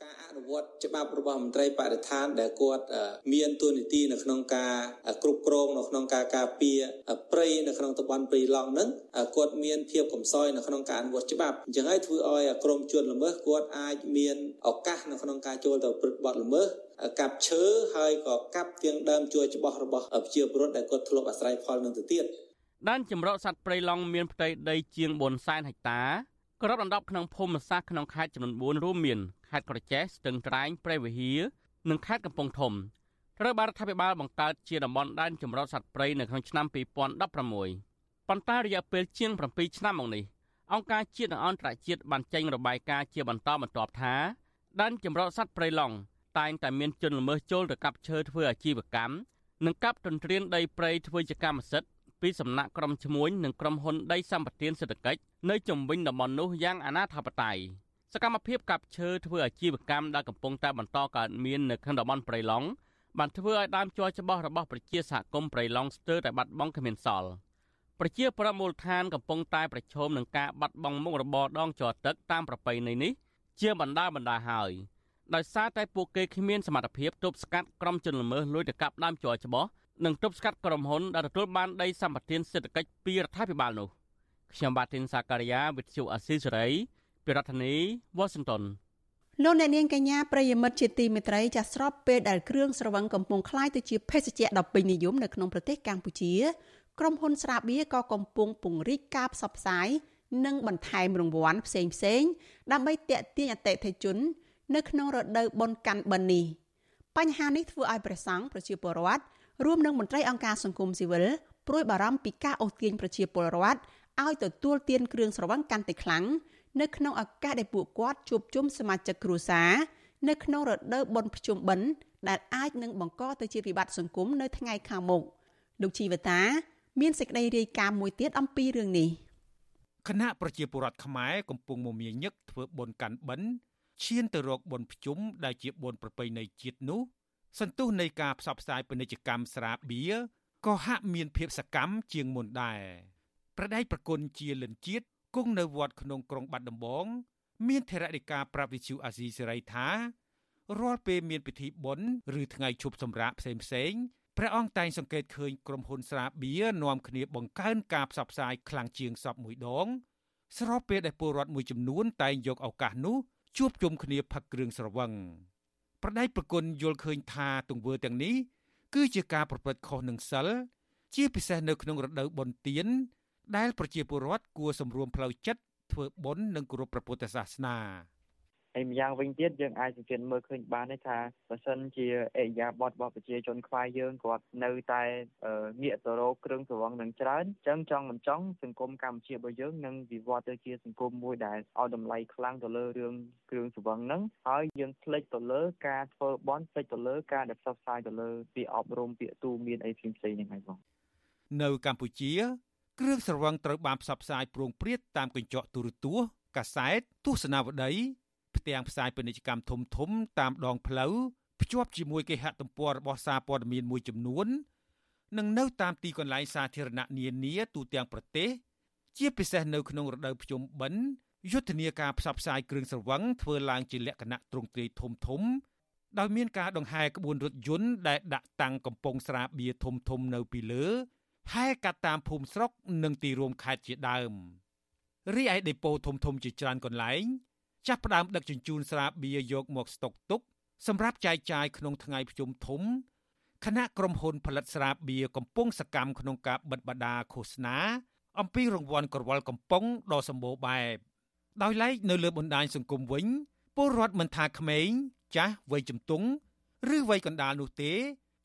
ការអនុវត្តច្បាប់របស់មន្ត្រីបរិស្ថានដែលគាត់មានទួនាទីនៅក្នុងការគ្រប់គ្រងនៅក្នុងការការពារព្រៃនៅក្នុងតំបន់ព្រៃឡង់ហ្នឹងគាត់មានភាពកំសោយនៅក្នុងការអនុវត្តច្បាប់អញ្ចឹងហើយធ្វើឲ្យក្រមជនល្មើសគាត់អាចមានឱកាសនៅក្នុងការចូលទៅប្រព្រឹត្តបទល្មើសកាប់ឈើហើយក៏កាប់ទៀងដើមជួយច្បាស់របស់ប្រជាពលរដ្ឋដែលគាត់ធ្លាប់អាស្រ័យផលនឹងទៅទៀតដែនចម្រោកសត្វព្រៃឡង់មានផ្ទៃដីជាង4សែនហិកតាក្របដណ្ដប់ក្នុងភូមិសាស្ត្រក្នុងខេត្តចំនួន4រួមមាន ខេត្តក្រចេះស្ទឹងត្រែងព្រៃវិហារនិងខេត្តកំពង់ធំត្រូវបានរដ្ឋាភិបាលបង្កើតជាតំបន់ដែនចម្រុះសត្វព្រៃនៅក្នុងឆ្នាំ2016ប៉ុន្តែរយៈពេលជាង7ឆ្នាំមកនេះអង្គការជាតិនិងអន្តរជាតិបានចេញរបាយការណ៍ជាបន្តបន្ទាប់ថាដែនចម្រុះសត្វព្រៃឡង់តែងតែមានជនល្មើសចូលទៅកាប់ឈើធ្វើអាជីវកម្មនិងកាប់ទន្ទ្រានដីព្រៃធ្វើជាកម្មសិទ្ធិពីសំណាក់ក្រុមឈ្មួញនិងក្រុមហ៊ុនដីសម្បត្តិសេដ្ឋកិច្ចនៅជំវិញតំបន់នោះយ៉ាងអនាធបត័យ សកម្មភាពកាប់ឈើធ្វើអាជីវកម្មដែលកំពុងតែបន្តកើតមាននៅក្នុងតំបន់ព្រៃឡង់បានធ្វើឲ្យដើមជ័រច្បោះរបស់ប្រជាសហគមន៍ព្រៃឡង់ស្ទើរតែបាត់បង់គ្មានសល់ប្រជាប្រដ្ឋមូលដ្ឋានកំពុងតែប្រឈមនឹងការបាត់បង់មុខរបរដងជ័រទឹកតាមប្រពៃណីនេះជាបណ្ដាបណ្ដាហើយដោយសារតែពួកគេគ្មានសមត្ថភាពទប់ស្កាត់ក្រុមជនល្មើសលួចទៅកាប់ដើមជ័រច្បោះនិងទប់ស្កាត់ក្រុមហ៊ុនដែលទទួលបានដីសម្បត្តិសេដ្ឋកិច្ចពីរដ្ឋាភិបាលនោះខ្ញុំបាទទីនសាការីយ៉ាវិទ្យុអស៊ីសេរី ពីរដ្ឋធានី Washington លោកអ្នកនាងកញ្ញាប្រិយមិត្តជាទីមេត្រីចាស់ស្របពេលដែលគ្រឿងស្រវឹងកំពុងคล้ายទៅជាភេសជ្ជៈដ៏ពេញនិយមនៅក្នុងប្រទេសកម្ពុជាក្រុមហ៊ុនស្រាបៀរក៏កំពុងពង្រីកការផ្សព្វផ្សាយនិងបន្ថែមរង្វាន់ផ្សេងផ្សេងដើម្បីទាក់ទាញអតិថិជន នៅក្នុងរដូវបុណ្យកាន់បិណ្ឌនេះបញ្ហានេះធ្វើឲ្យព្រះសង្ឃប្រជាពលរដ្ឋរួមនឹងមន្ត្រីអង្គការសង្គមស៊ីវិលព្រួយបារម្ភពីការអូសទាញប្រជាពលរដ្ឋឲ្យទទួលទានគ្រឿងស្រវឹងកាន់តែខ្លាំង នៅក្នុងឱកាសដែលពួកគាត់ជួបជុំសមាជិកគ្រួសារនៅក្នុងរដូវបុណ្យភ្ជុំបិណ្ឌដែលអាចនឹងបង្កទៅជាវិបត្តិសង្គមនៅថ្ងៃខាងមុខលោកជីវតា មានសេចក្តីរាយការណ៍មួយទៀតអំពីរឿងនេះគណៈប្រជាពលរដ្ឋខ្មែរកំពុងមមាញឹកធ្វើបុណ្យកាន់បិណ្ឌឈានទៅរកបុណ្យភ្ជុំដែលជាបុណ្យប្រពៃណីជាតិនោះ សន្ទុះនៃការផ្សព្វផ្សាយពាណិជ្ជកម្មស្រាបៀរក៏ហាក់មានភាពសកម្មជាងមុនដែរប្រដេកប្រគុណជាលិនជាតិ គង់នៅវត្តក្នុងក្រុងបាត់ដំបង មានថេរដីកាប្រាប់វិទ្យុអាស៊ីសេរីថារាល់ពេលមានពិធីបុណ្យឬថ្ងៃឈប់សម្រាកផ្សេងផ្សេងព្រះអង្គតែងសង្កេតឃើញក្រុមហ៊ុនស្រាបៀរនាំគ្នាបង្កើនការផ្សព្វផ្សាយខ្លាំងជាងសពមួយដង ស្របពេលដែលពលរដ្ឋមួយចំនួនតែងយកឱកាសនោះជួបជុំគ្នាផឹកគ្រឿងស្រវឹងប្រដេកប្រគុណយល់ឃើញថាទង្វើទាំងនេះគឺជាការប្រព្រឹត្តខុសនឹងសិលជាពិសេសនៅក្នុងរដូវបុណ្យទាន ដែលប្រជាពលរដ្ឋគួរសម្រួមផ្លូវចិត្តធ្វើបុណ្យនិងគោរពព្រះពុទ្ធសាសនាហើយម្យ៉ាងវិញទៀតយើងអាចសង្កេតមើលឃើញបានថាបើសិនជាអេយ៉ាបតរបស់ប្រជាជនខ្មែរយើងគាត់នៅតែងាកទៅរកគ្រឿងស្រវឹងនឹងច្រើនអញ្ចឹងចង់មិនចង់សង្គមកម្ពុជារបស់យើងនឹងវិវត្តទៅជាសង្គមមួយដែលឲ្យតម្លៃខ្លាំងទៅលើរឿងគ្រឿងស្រវឹងហ្នឹងហើយយើងភ្លេចទៅលើការធ្វើបន់ភ្លេចទៅលើការដែលផ្សព្វផ្សាយទៅលើពាក្យអប់រំពាក្យទូមានអីផ្សេងៗហ្នឹងហើយបងនៅកម្ពុជា គ្រឿងស្រវឹងត្រូវបានផ្សព្វផ្សាយព្រួងព្រាតតាមកញ្ចក់ទូរទស្សន៍កាសែតទស្សនាវដ្តីផ្ទាំងផ្សាយពាណិជ្ជកម្មធំធំតាមដងផ្លូវភ្ជាប់ជាមួយគេហទំព័ររបស់សារព័ត៌មានមួយចំនួននិងនៅតាមទីកន្លែងសាធារណៈនានាទូទាំងប្រទេស ជាពិសេសនៅក្នុងរដូវភ្ជុំបិណ្ឌយុទ្ធនាការផ្សព្វផ្សាយគ្រឿងស្រវឹងធ្វើឡើងជាលក្ខណៈទ្រង់ទ្រាយធំធំដោយមានការដង្ហែក្បួនរថយន្តដែលដាក់តាំងកំពង់ស្រាបៀរធំធំនៅពីលើ ហែកាត់តាមភូមិស្រុកនិងទីរួមខេត្តជាដើមរីឯដេប៉ូធំធំជាច្រើនកន្លែងចាប់ផ្ដើមដឹកជញ្ជូនស្រាបៀរយកមកស្តុកទុក សម្រាប់ចែកចាយក្នុងថ្ងៃប្រជុំធំគណៈក្រុមហ៊ុនផលិតស្រាបៀរកំពុងសកម្មក្នុងការបិទបដាឃោសនា អំពីរង្វាន់ក្រវិលកំប៉ុងដ៏សម្បូរបែបដោយឡែកនៅលើបណ្ដាញសង្គមវិញពលរដ្ឋមិនថាក្មេង ចាស់វ័យជំទង់ឬវ័យកណ្ដាលនោះទេ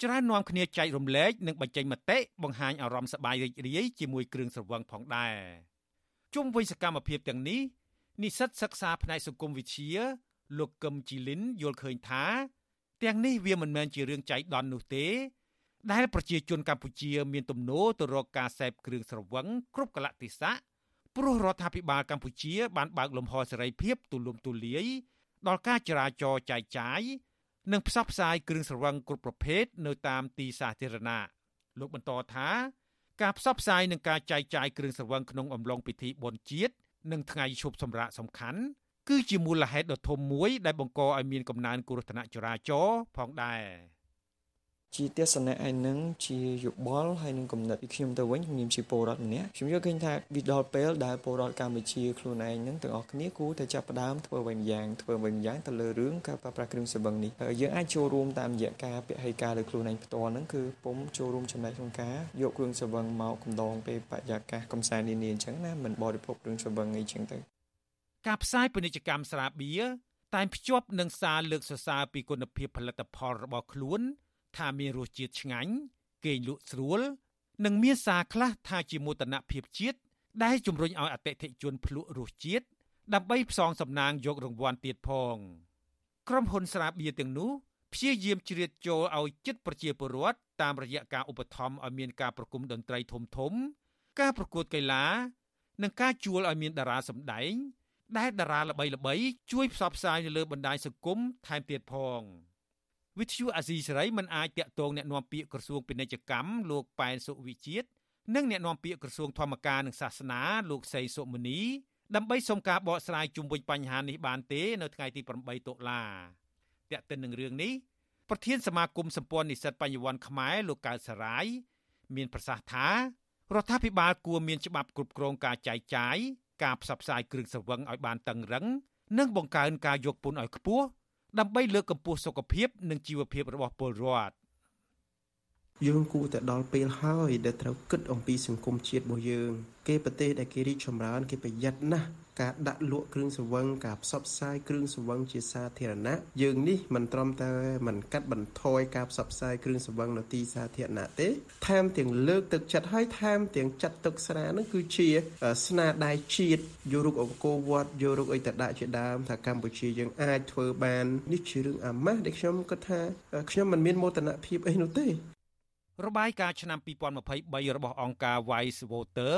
ច្រើននាំគ្នាចែករំលែកនិងបញ្ចេញមតិបង្ហាញអារម្មណ៍សប្បាយរីករាយជាមួយគ្រឿងស្រវឹងផងដែរជុំវិញសកម្មភាពទាំងនេះនិស្សិតសិក្សាផ្នែកសង្គមវិទ្យាលោកកឹមជីលីនយល់ឃើញថា ទាំងនេះវាមិនមែនជារឿងចៃដន្យនោះទេ ដែលប្រជាជនកម្ពុជាមានទំនោរទៅរកការសេពគ្រឿងស្រវឹងគ្រប់កលៈទេសៈព្រោះរដ្ឋាភិបាលកម្ពុជាបានបើកលំហសេរីភាពទូលំទូលាយដល់ការចរាចរណ៍ចែកចាយ និងផ្សព្វផ្សាយគ្រឿងស្រវឹងគ្រប់ប្រភេទនៅតាមទីសាធារណៈលោកបន្តថាការផ្សព្វផ្សាយនិងការចែកចាយគ្រឿងស្រវឹងក្នុងអំឡុងពិធីបុណ្យជាតិនិងថ្ងៃឈប់សម្រាកសំខាន់គឺជាមូលហេតុដ៏ធំមួយដែលបង្កឲ្យមានកំណើនគ្រោះថ្នាក់ចរាចរណ៍ផងដែរ ជាទស្សនៈឯនឹងជាយោបល់ហើយនឹងកំណត់ពីខ្ញុំទៅវិញខ្ញុំជាពលរដ្ឋម្នាក់ខ្ញុំយល់ឃើញថាវាដល់ពេលដែលពលរដ្ឋកម្ពុជាខ្លួនឯងនឹងទាំងអស់គ្នាគួរតែចាប់ផ្ដើមធ្វើវិញយ៉ាងធ្វើវិញយ៉ាងទៅលើរឿងការប្រើប្រាស់គ្រឿងសង្វឹងនេះយើងអាចចូលរួមតាមរយៈការពហិការលើខ្លួនឯងផ្ទាល់ហ្នឹងគឺពុំចូលរួមចំណែកក្នុងការយកគ្រឿងសង្វឹងមកកំដងពេលបរិយាកាសកំសាន្តនានាអញ្ចឹងណាមិនបរិភោគគ្រឿងសង្វឹងអីចឹងទៅការផ្សាយពាណិជ្ជកម្មស្រាបៀរតែងភ្ជាប់នឹងសារលើកសរសើរពីគុណភាពផលិតផលរបស់ខ្លួន ថាមានរសជាតិឆ្ងាញ់គេងលក់ស្រួល និងមានសារខ្លះថាជាមោទនភាពជាតិដែលជំរុញឲ្យអតិថិជនភ្លក់រសជាតិដើម្បីផ្សងសំណាងយករង្វាន់ទៀតផងក្រុមហ៊ុនស្រាបៀរទាំងនោះព្យាយាមជ្រៀតចូលឲ្យចិត្តប្រជាពលរដ្ឋតាមរយៈការឧបត្ថម្ភឲ្យមានការប្រគំតន្ត្រីធំធំ ការប្រកួតកីឡា និងការជួលឲ្យមានតារាសម្ដែងដែលតារាល្បីៗជួយផ្សព្វផ្សាយនៅលើបណ្ដាញសង្គមថែមទៀតផង វិទ្យុអាស៊ីសេរីមិនអាចតាក់ទងអ្នកណាំពាក្យក្រសួងពាណិជ្ជកម្មលោកប៉ែនសុវិជាតិនិងអ្នកណាំពាក្យក្រសួងធម្មការនិងសាសនាលោកសីសុមនីដើម្បីសុំការបកស្រាយជុំវិញបញ្ហានេះបានទេនៅថ្ងៃទី8តុលាតែកតិននឹងរឿងនេះប្រធានសមាគមសម្ព័ន្ធនិស្សិតបញ្ញវន្តខ្មែរលោកកៅសរាយមានប្រសាសន៍ថារដ្ឋាភិបាលគួរមានច្បាប់គ្រប់គ្រងការចាយចាយការផ្សព្វផ្សាយគ្រឿងសង្វឹងឲ្យបានតឹងរឹងនិងបង្កើនការយកពន្ធឲ្យខ្ពស់ ដើម្បីលើកកម្ពស់សុខភាពនិងជីវភាពរបស់ពលរដ្ឋ យើងគួរតែដល់ពេលហើយដែលត្រូវគិតអំពីសង្គមជាតិរបស់យើង គេប្រទេសដែលគេរីកចម្រើន គេប្រយ័ត្នណាស់ការដាក់លក់គ្រឿងសង្វឹងការផ្សព្វផ្សាយគ្រឿងសង្វឹងជាសាធារណៈយើងនេះមិនត្រឹមតែមិនកាត់បន្ថយការផ្សព្វផ្សាយគ្រឿងសង្វឹងនៅទីសាធារណៈទេថែមទាំងលើកទឹកចិត្តឲ្យថែមទាំងចាត់ទុកស្រានឹងគឺជាស្នាដៃជាតិយករូបអង្គរវត្តយករូបអីតដាក់ជាដើមថាកម្ពុជាយើងអាចធ្វើបាននេះជារឿងអាម៉ាស់ដែលខ្ញុំគិតថាខ្ញុំមិនមានមោទនភាពអីនោះទេ របាយការណ៍ឆ្នាំ2023របស់អង្គការ Wise Voter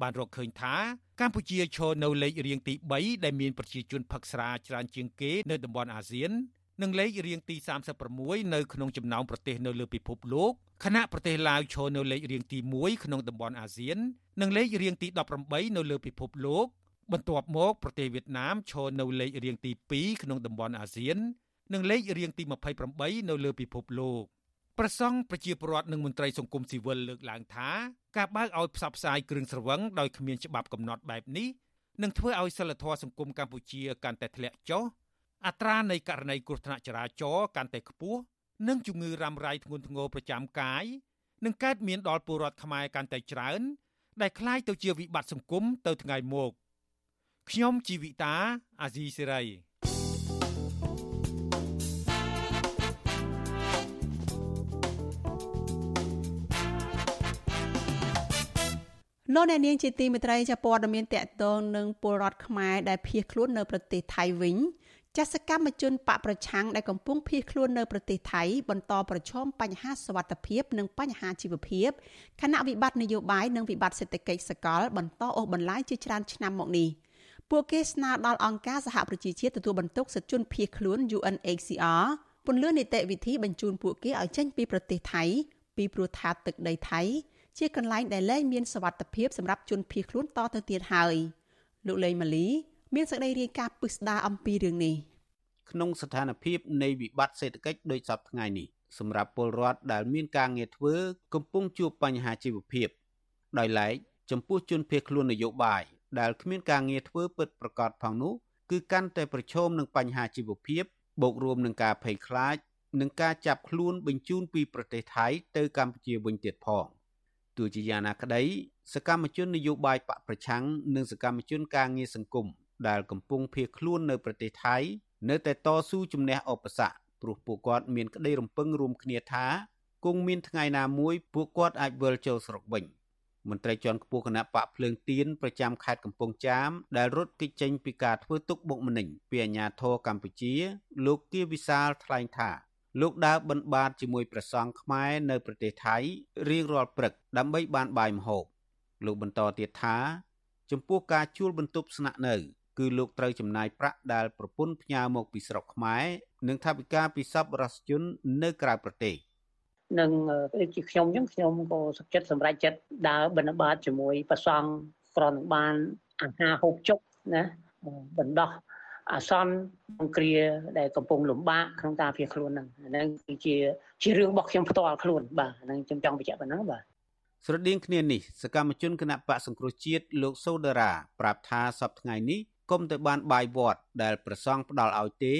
បានរកឃើញថាកម្ពុជាឈរនៅលេខរៀងទី3ដែលមានប្រជាជនផឹកស្រាច្រើនជាងគេនៅតំបន់អាស៊ាននិងលេខរៀងទី36នៅក្នុងចំណោមប្រទេសនៅលើពិភពលោកខណៈប្រទេសឡាវឈរនៅលេខរៀងទី1ក្នុងតំបន់អាស៊ាន និងលេខរៀងទី18នៅលើពិភពលោកបន្ទាប់មកប្រទេសវៀតណាមឈរនៅលេខរៀងទី2ក្នុងតំបន់អាស៊ាន និងលេខរៀងទី28នៅលើពិភពលោក ប្រសង់ប្រជាពលរដ្ឋនិងមន្ត្រីសង្គមស៊ីវិលលើកឡើងថាការបើកឲ្យផ្សព្វផ្សាយគ្រឿងស្រវឹងដោយគ្មានច្បាប់កំណត់បែបនេះនឹងធ្វើឲ្យសិលធម៌សង្គមកម្ពុជាកាន់តែធ្លាក់ចុះអត្រានៃករណីគ្រោះថ្នាក់ចរាចរណ៍កាន់តែខ្ពស់និងជំងឺរ៉ាំរ៉ៃធ្ងន់ធ្ងរប្រចាំកាយនឹងកើតមានដល់ពលរដ្ឋខ្មែរកាន់តែច្រើន ដែលคล้ายទៅជាវិបត្តិសង្គមទៅថ្ងៃមុខខ្ញុំជីវិតាអាស៊ីសេរី លោកអ្នកនាងជាទីមេត្រីចាព័ត៌មានតកតងនឹងពលរដ្ឋខ្មែរដែលភៀសខ្លួននៅប្រទេសថៃវិញចាសកម្មជនបកប្រឆាំងដែលកំពុងភៀសខ្លួននៅប្រទេសថៃបន្តប្រឈមបញ្ហាសវត្ថភាពនិងបញ្ហាជីវភាពខណៈវិបត្តិនយោបាយនិងវិបត្តិសេដ្ឋកិច្ចសកលបន្តអូសបន្លាយជាច្រើនឆ្នាំមកនេះពួកគេស្នើដល់អង្គការសហប្រជាជាតិទទួលបន្ទុកសិទ្ធិជនភៀសខ្លួន UNHCR ពន្យល់នីតិវិធីបញ្ជូនពួកគេឲ្យចេញពីប្រទេសថៃពីព្រោះថាទឹកដីថៃ ជាកន្លែងដែលលែងមានសវត្ថភាពសម្រាប់ជនភៀសខ្លួនតទៅទៀតហើយលោកលេងម៉ាលី មានសេចក្តីរាយការណ៍ពិស្ដារអំពីរឿងនេះក្នុងស្ថានភាពនៃវិបត្តិសេដ្ឋកិច្ចដូចសពថ្ងៃនេះសម្រាប់ពលរដ្ឋដែលមានការងារធ្វើកំពុងជួបបញ្ហាជីវភាពដោយឡែកចំពោះជនភៀសខ្លួននយោបាយដែលគ្មានការងារធ្វើពិតប្រាកដផងនោះគឺកាន់តែប្រឈមនឹងបញ្ហាជីវភាពបូករួមនឹងការភ័យខ្លាចនិងការចាប់ខ្លួនបញ្ជូនពីប្រទេសថៃទៅកម្ពុជាវិញទៀតផង។ ទោះជាយ៉ាងណាក្តីសកម្មជននយោបាយបកប្រឆាំងនិងសកម្មជនការងារសង្គមដែលកំពុងភៀសខ្លួននៅប្រទេសថៃនៅតែតស៊ូជំនះឧបសគ្គព្រោះពួកគាត់មានក្តីរំពឹងរួមគ្នាថាគង់មានថ្ងៃណាមួយពួកគាត់អាចវិលចូលស្រុកវិញមន្ត្រីជាន់ខ្ពស់គណៈបកភ្លើងទៀនប្រចាំខេត្តកំពង់ចាមដែលរត់គេចចេញពីការធ្វើទុកបុកម្នេញពីអាជ្ញាធរកម្ពុជា លោកគៀវិសាលថ្លែងថា លោកដើរបិណ្ឌបាតជាមួយព្រះសង្ឃខ្មែរនៅប្រទេសថៃរៀងរាល់ព្រឹកដើម្បីបានបាយម្ហូបលោកបន្តទៀតថា ចំពោះការជួលបន្ទប់ស្នាក់នៅ គឺលោកត្រូវចំណាយប្រាក់ដែលប្រពន្ធផ្ញើមកពីស្រុកខ្មែរនិងថវិកាពីសប្បុរសជននៅក្រៅប្រទេសនឹងដូចជាខ្ញុំអញ្ចឹងខ្ញុំក៏សុខចិត្តសម្រេចចិត្តដើរបិណ្ឌបាតជាមួយប្រសង់ក្រនបានអាហារហូបចុកណាបណ្ដោះ អាសន្នអង្គគ្រាដែលកំពុងលំបាកក្នុងការភៀសខ្លួនហ្នឹងហ្នឹងគឺជាជារឿងរបស់ខ្ញុំផ្ទាល់ខ្លួនបាទហ្នឹងខ្ញុំចង់បញ្ជាក់ប៉ុណ្ណឹងបាទស្រដៀងគ្នានេះសកម្មជនគណៈបកសង្គ្រោះជាតិលោកសូដារ៉ាប្រាប់ថាសប្តាហ៍ថ្ងៃនេះគុំទៅបានបាយវត្តដែលប្រសង់ផ្ដាល់ឲ្យទេ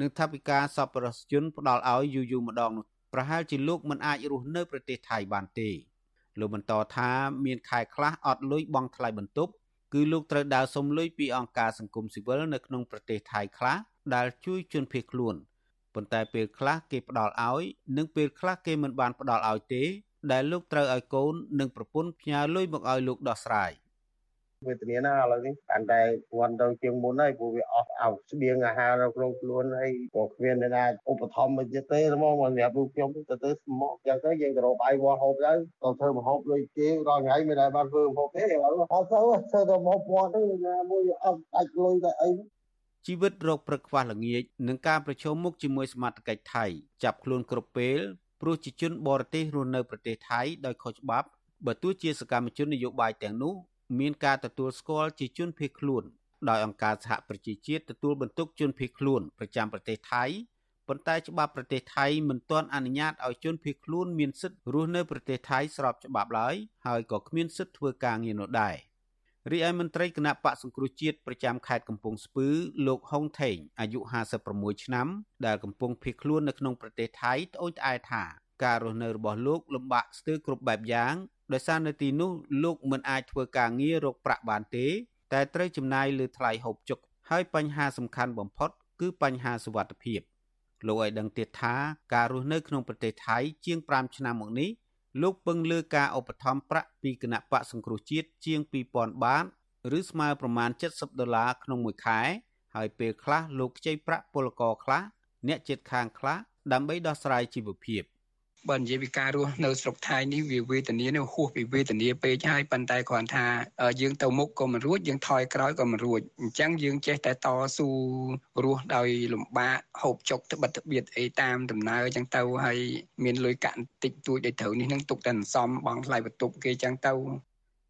និងថាវិការសពរសជនផ្ដាល់ឲ្យយូរយូរម្ដងនោះប្រហែលជាលោកមិនអាចរស់នៅប្រទេសថៃបានទេលោកបន្តថាមានខែខ្លះអត់លុយបង់ថ្លៃបន្ទប់ គឺលោកត្រូវដើរសុំលុយពីអង្គការសង្គមស៊ីវិលនៅក្នុងប្រទេសថៃខ្លះដែលជួយជនភៀសខ្លួនប៉ុន្តែពេលខ្លះគេផ្ដល់ឲ្យ និងពេលខ្លះគេមិនបានផ្ដល់ឲ្យទេ ដែលលោកត្រូវឲ្យកូននិងប្រពន្ធផ្ញើលុយមកឲ្យលោកដោះស្រាយ វេទនាណាឥឡូវនេះកាន់តែវត្តទៅជាងមុនហើយព្រោះវាអស់អោស្បៀងអាហារនៅក្នុងខ្លួនហើយក៏គ្មានអ្នកណាឧបត្ថម្ភមកទៀតទេហ្មងមកសម្រាប់លោកខ្ញុំទៅទៅស្មោកចឹងទៅយើងទៅរកបាយវត្តហូបទៅទៅធ្វើម្ហូបដូចគេរាល់ថ្ងៃមិនដែលបានធ្វើម្ហូបទេឥឡូវអត់ទៅធ្វើទៅម្ហូបវត្តទៅណាមួយអត់ដាច់លុយតែអីជីវិតរោគព្រឹកខ្វះល្ងាចនិងការប្រឈមមុខជាមួយសមត្ថកិច្ចថៃចាប់ខ្លួនគ្រប់ពេលព្រោះជាជនបរទេសរស់នៅប្រទេសថៃដោយខុសច្បាប់បើទោះជាសកម្មជននយោបាយទាំងនោះ មានការទទួលស្គាល់ជាជនភៀសខ្លួនដោយអង្គការសហប្រជាជាតិទទួលបន្ទុកជនភៀសខ្លួនប្រចាំប្រទេសថៃប៉ុន្តែច្បាប់ប្រទេសថៃមិនទាន់អនុញ្ញាតឲ្យជនភៀសខ្លួនមានសិទ្ធិរស់នៅប្រទេសថៃស្របច្បាប់ឡើយហើយក៏គ្មានសិទ្ធិធ្វើការងារនោះដែររីឯមន្ត្រីគណៈបកសង្គ្រោះជាតិប្រចាំខេត្តកំពង់ស្ពឺលោកហុងថេងអាយុ56ឆ្នាំដែលកំពុងភៀសខ្លួននៅក្នុងប្រទេសថៃត្អូញត្អែថាការរស់នៅរបស់លោកលំបាកស្ទើរគ្រប់បែបយ៉ាង ដោយសារនៅទីនោះលោកមិនអាចធ្វើការងាររកប្រាក់បានទេ តែត្រូវចំណាយលើថ្លៃហូបចុកហើយបញ្ហាសំខាន់បំផុត គឺបញ្ហាសុវត្ថិភាពលោកឲ្យដឹងទៀតថាការរស់នៅក្នុងប្រទេសថៃជាង5ឆ្នាំមកនេះលោកពឹងលើការឧបត្ថម្ភប្រាក់ពីគណៈបកសង្គ្រោះជាតិជាង2000បាតឬស្មើប្រមាណ70ដុល្លារក្នុងមួយខែ ហើយពេលខ្លះលោកខ្ចីប្រាក់ពលករខ្លះអ្នកជិតខាងខ្លះដើម្បីដោះស្រាយជីវភាព។ បើនិយាយពីការរស់នៅស្រុកថៃនេះវាវេទនានេះហួសពីវេទនាពេកហើយប៉ុន្តែគ្រាន់ថាយើងទៅមុខក៏មិនរួចយើងថយក្រោយក៏មិនរួចអញ្ចឹងយើងចេះតែតស៊ូរស់ដោយលំបាកហូបចុកត្បិតត្បៀតអីតាមដំណើរអញ្ចឹងទៅហើយមានលុយកាក់តិចតួចដែលត្រូវនេះនឹងទុកតែសំបងថ្លៃបន្ទប់គេអញ្ចឹងទៅ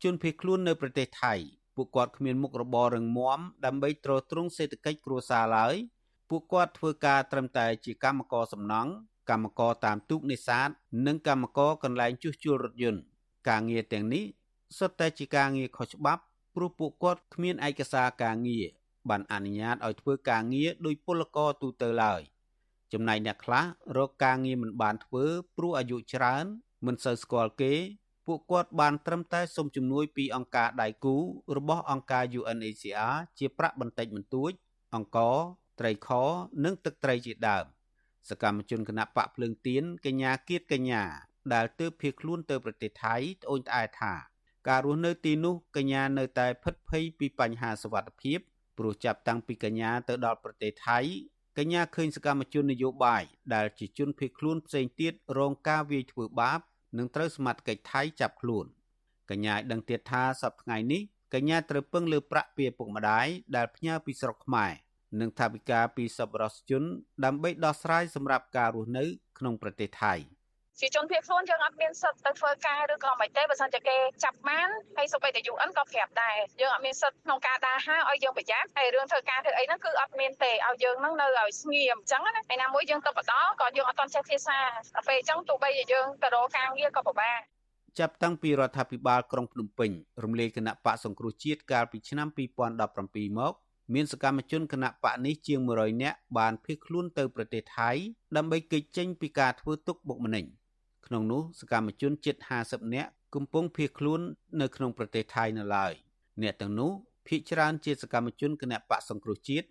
ជនភៀសខ្លួននៅប្រទេសថៃពួកគាត់គ្មានមុខរបររឹងមាំដើម្បីទ្រទ្រង់សេដ្ឋកិច្ចគ្រួសារឡើយពួកគាត់ធ្វើការត្រឹមតែជាកម្មករសំណង់ កម្មករតាមទូកនេសាទនិងកម្មករកន្លែងជួសជុលរថយន្តការងារទាំងនេះសុទ្ធតែជាការងារខុសច្បាប់ព្រោះពួកគាត់គ្មានឯកសារការងារបានអនុញ្ញាតឲ្យធ្វើការងារដោយពលករទូទៅឡើយចំណែកអ្នកខ្លះរកការងារមិនបានធ្វើព្រោះអាយុច្រើន មិនសូវស្គាល់គេ ពួកគាត់បានត្រឹមតែសុំជំនួយពីអង្គការដៃគូរបស់អង្គការ UNHCR ជាប្រាក់បន្តិចបន្តួចអង្គត្រីខនិងទឹកត្រីជាដើម។ សកម្មជនគណៈបកភ្លើងទៀនកញ្ញាគៀតកញ្ញាដែលទើបភៀសខ្លួនទៅប្រទេសថៃត្អូញត្អែថាការរស់នៅទីនោះកញ្ញានៅតែផិតភ័យពីបញ្ហាសុវត្ថិភាពព្រោះចាប់តាំងពីកញ្ញាទៅដល់ប្រទេសថៃកញ្ញាឃើញសកម្មជននយោបាយដែលជាជនភៀសខ្លួនផ្សេងទៀតរងការវាយធ្វើបាបនិងត្រូវសមត្ថកិច្ចថៃចាប់ខ្លួនកញ្ញាឲ្យដឹងទៀតថាសប្តាហ៍ថ្ងៃនេះកញ្ញាត្រូវពឹងលើប្រាក់ពីឪពុកម្ដាយដែលផ្ញើពីស្រុកខ្មែរ និងថាវិការពីសប្បុរសជន ដើម្បីដោះស្រាយសម្រាប់ការរស់នៅ ក្នុងប្រទេសថៃជាជនភៀសខ្លួនយើងអត់មានសិទ្ធិទៅធ្វើការឬក៏មិនទេបើសិនជាគេចាប់បានហើយសូម្បីតែ UN ក៏ប្រាប់ដែរយើងអត់មានសិទ្ធិក្នុងការដើរហើរឲ្យយើងប្រយ័ត្នហើយរឿងធ្វើការធ្វើអីហ្នឹងគឺអត់មានទេឲ្យយើងហ្នឹងនៅឲ្យស្ងៀមអញ្ចឹងណាហើយណាមួយយើងទៅបដក៏យើងអត់ទាន់ចេះភាសាដល់ពេលអញ្ចឹងទោះបីជាយើងទៅរកការងារក៏ពិបាកចាប់តាំងពីរដ្ឋាភិបាលក្រុងភ្នំពេញរំលាយគណៈបកសង្គ្រោះជាតិកាលពីឆ្នាំ2017មក មានសកម្មជនគណៈបកនេះជាង100នាក់បានភៀសខ្លួនទៅប្រទេសថៃដើម្បីគេចចេញពីការធ្វើទុកបុកម្នេញក្នុងនោះសកម្មជនជិត50នាក់កំពុងភៀសខ្លួននៅក្នុងប្រទេសថៃនៅឡើយអ្នកទាំងនោះភ ieck ច្រើនជាសកម្មជនគណៈបកសង្គ្រោះជាតិ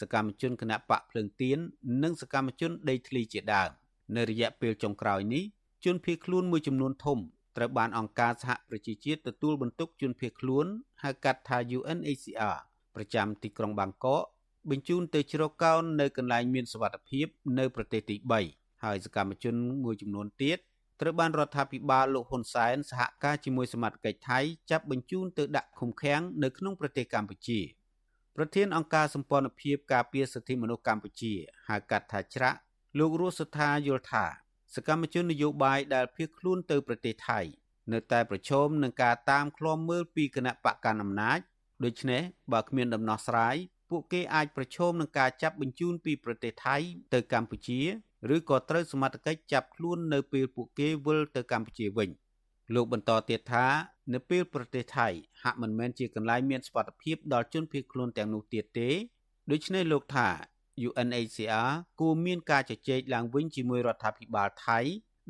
សកម្មជនគណៈបកភ្លើងទៀននិងសកម្មជនដេកធ្លីជាដើមនៅរយៈពេលចុងក្រោយនេះជនភៀសខ្លួនមួយចំនួនធំត្រូវបានអង្គការសហប្រជាជាតិទទួលបន្ទុកជនភៀសខ្លួនហៅកាត់ថា UNHCR ប្រចាំទីក្រុងបាងកកបញ្ជូនទៅជ្រកកោននៅកន្លែងមានសុវត្ថិភាពនៅប្រទេសទី3ហើយសកម្មជនមួយចំនួនទៀតត្រូវបានរដ្ឋាភិបាលលោកហ៊ុនសែនសហការជាមួយសមាជិកថៃចាប់បញ្ជូនទៅដាក់ឃុំឃាំងនៅក្នុងប្រទេសកម្ពុជាប្រធានអង្គការសម្ព័ន្ធភាពការពារសិទ្ធិមនុស្សកម្ពុជាហៅកាត់ថាច្រាក់លោករស់សថាយល់ថាសកម្មជននយោបាយដែលភៀសខ្លួនទៅប្រទេសថៃ នៅតែប្រឈមនឹងការតាមឃ្លាំមើលពីគណៈបកកណ្ដាលអំណាច ដូច្នេះបើគ្មានដំណោះស្រាយពួកគេអាចប្រឈមនឹងការចាប់បញ្ជូនពីប្រទេសថៃទៅកម្ពុជាឬក៏ត្រូវសមត្ថកិច្ចចាប់ខ្លួននៅពេលពួកគេវិលទៅកម្ពុជាវិញ លោកបន្តទៀតថា នៅពេលប្រទេសថៃហាក់មិនមែនជាកន្លែងមានសុវត្ថិភាពដល់ជនភៀសខ្លួនទាំងនោះទៀតទេដូច្នេះលោកថា UNHCR គួរមានការជជែកឡើងវិញជាមួយរដ្ឋាភិបាលថៃ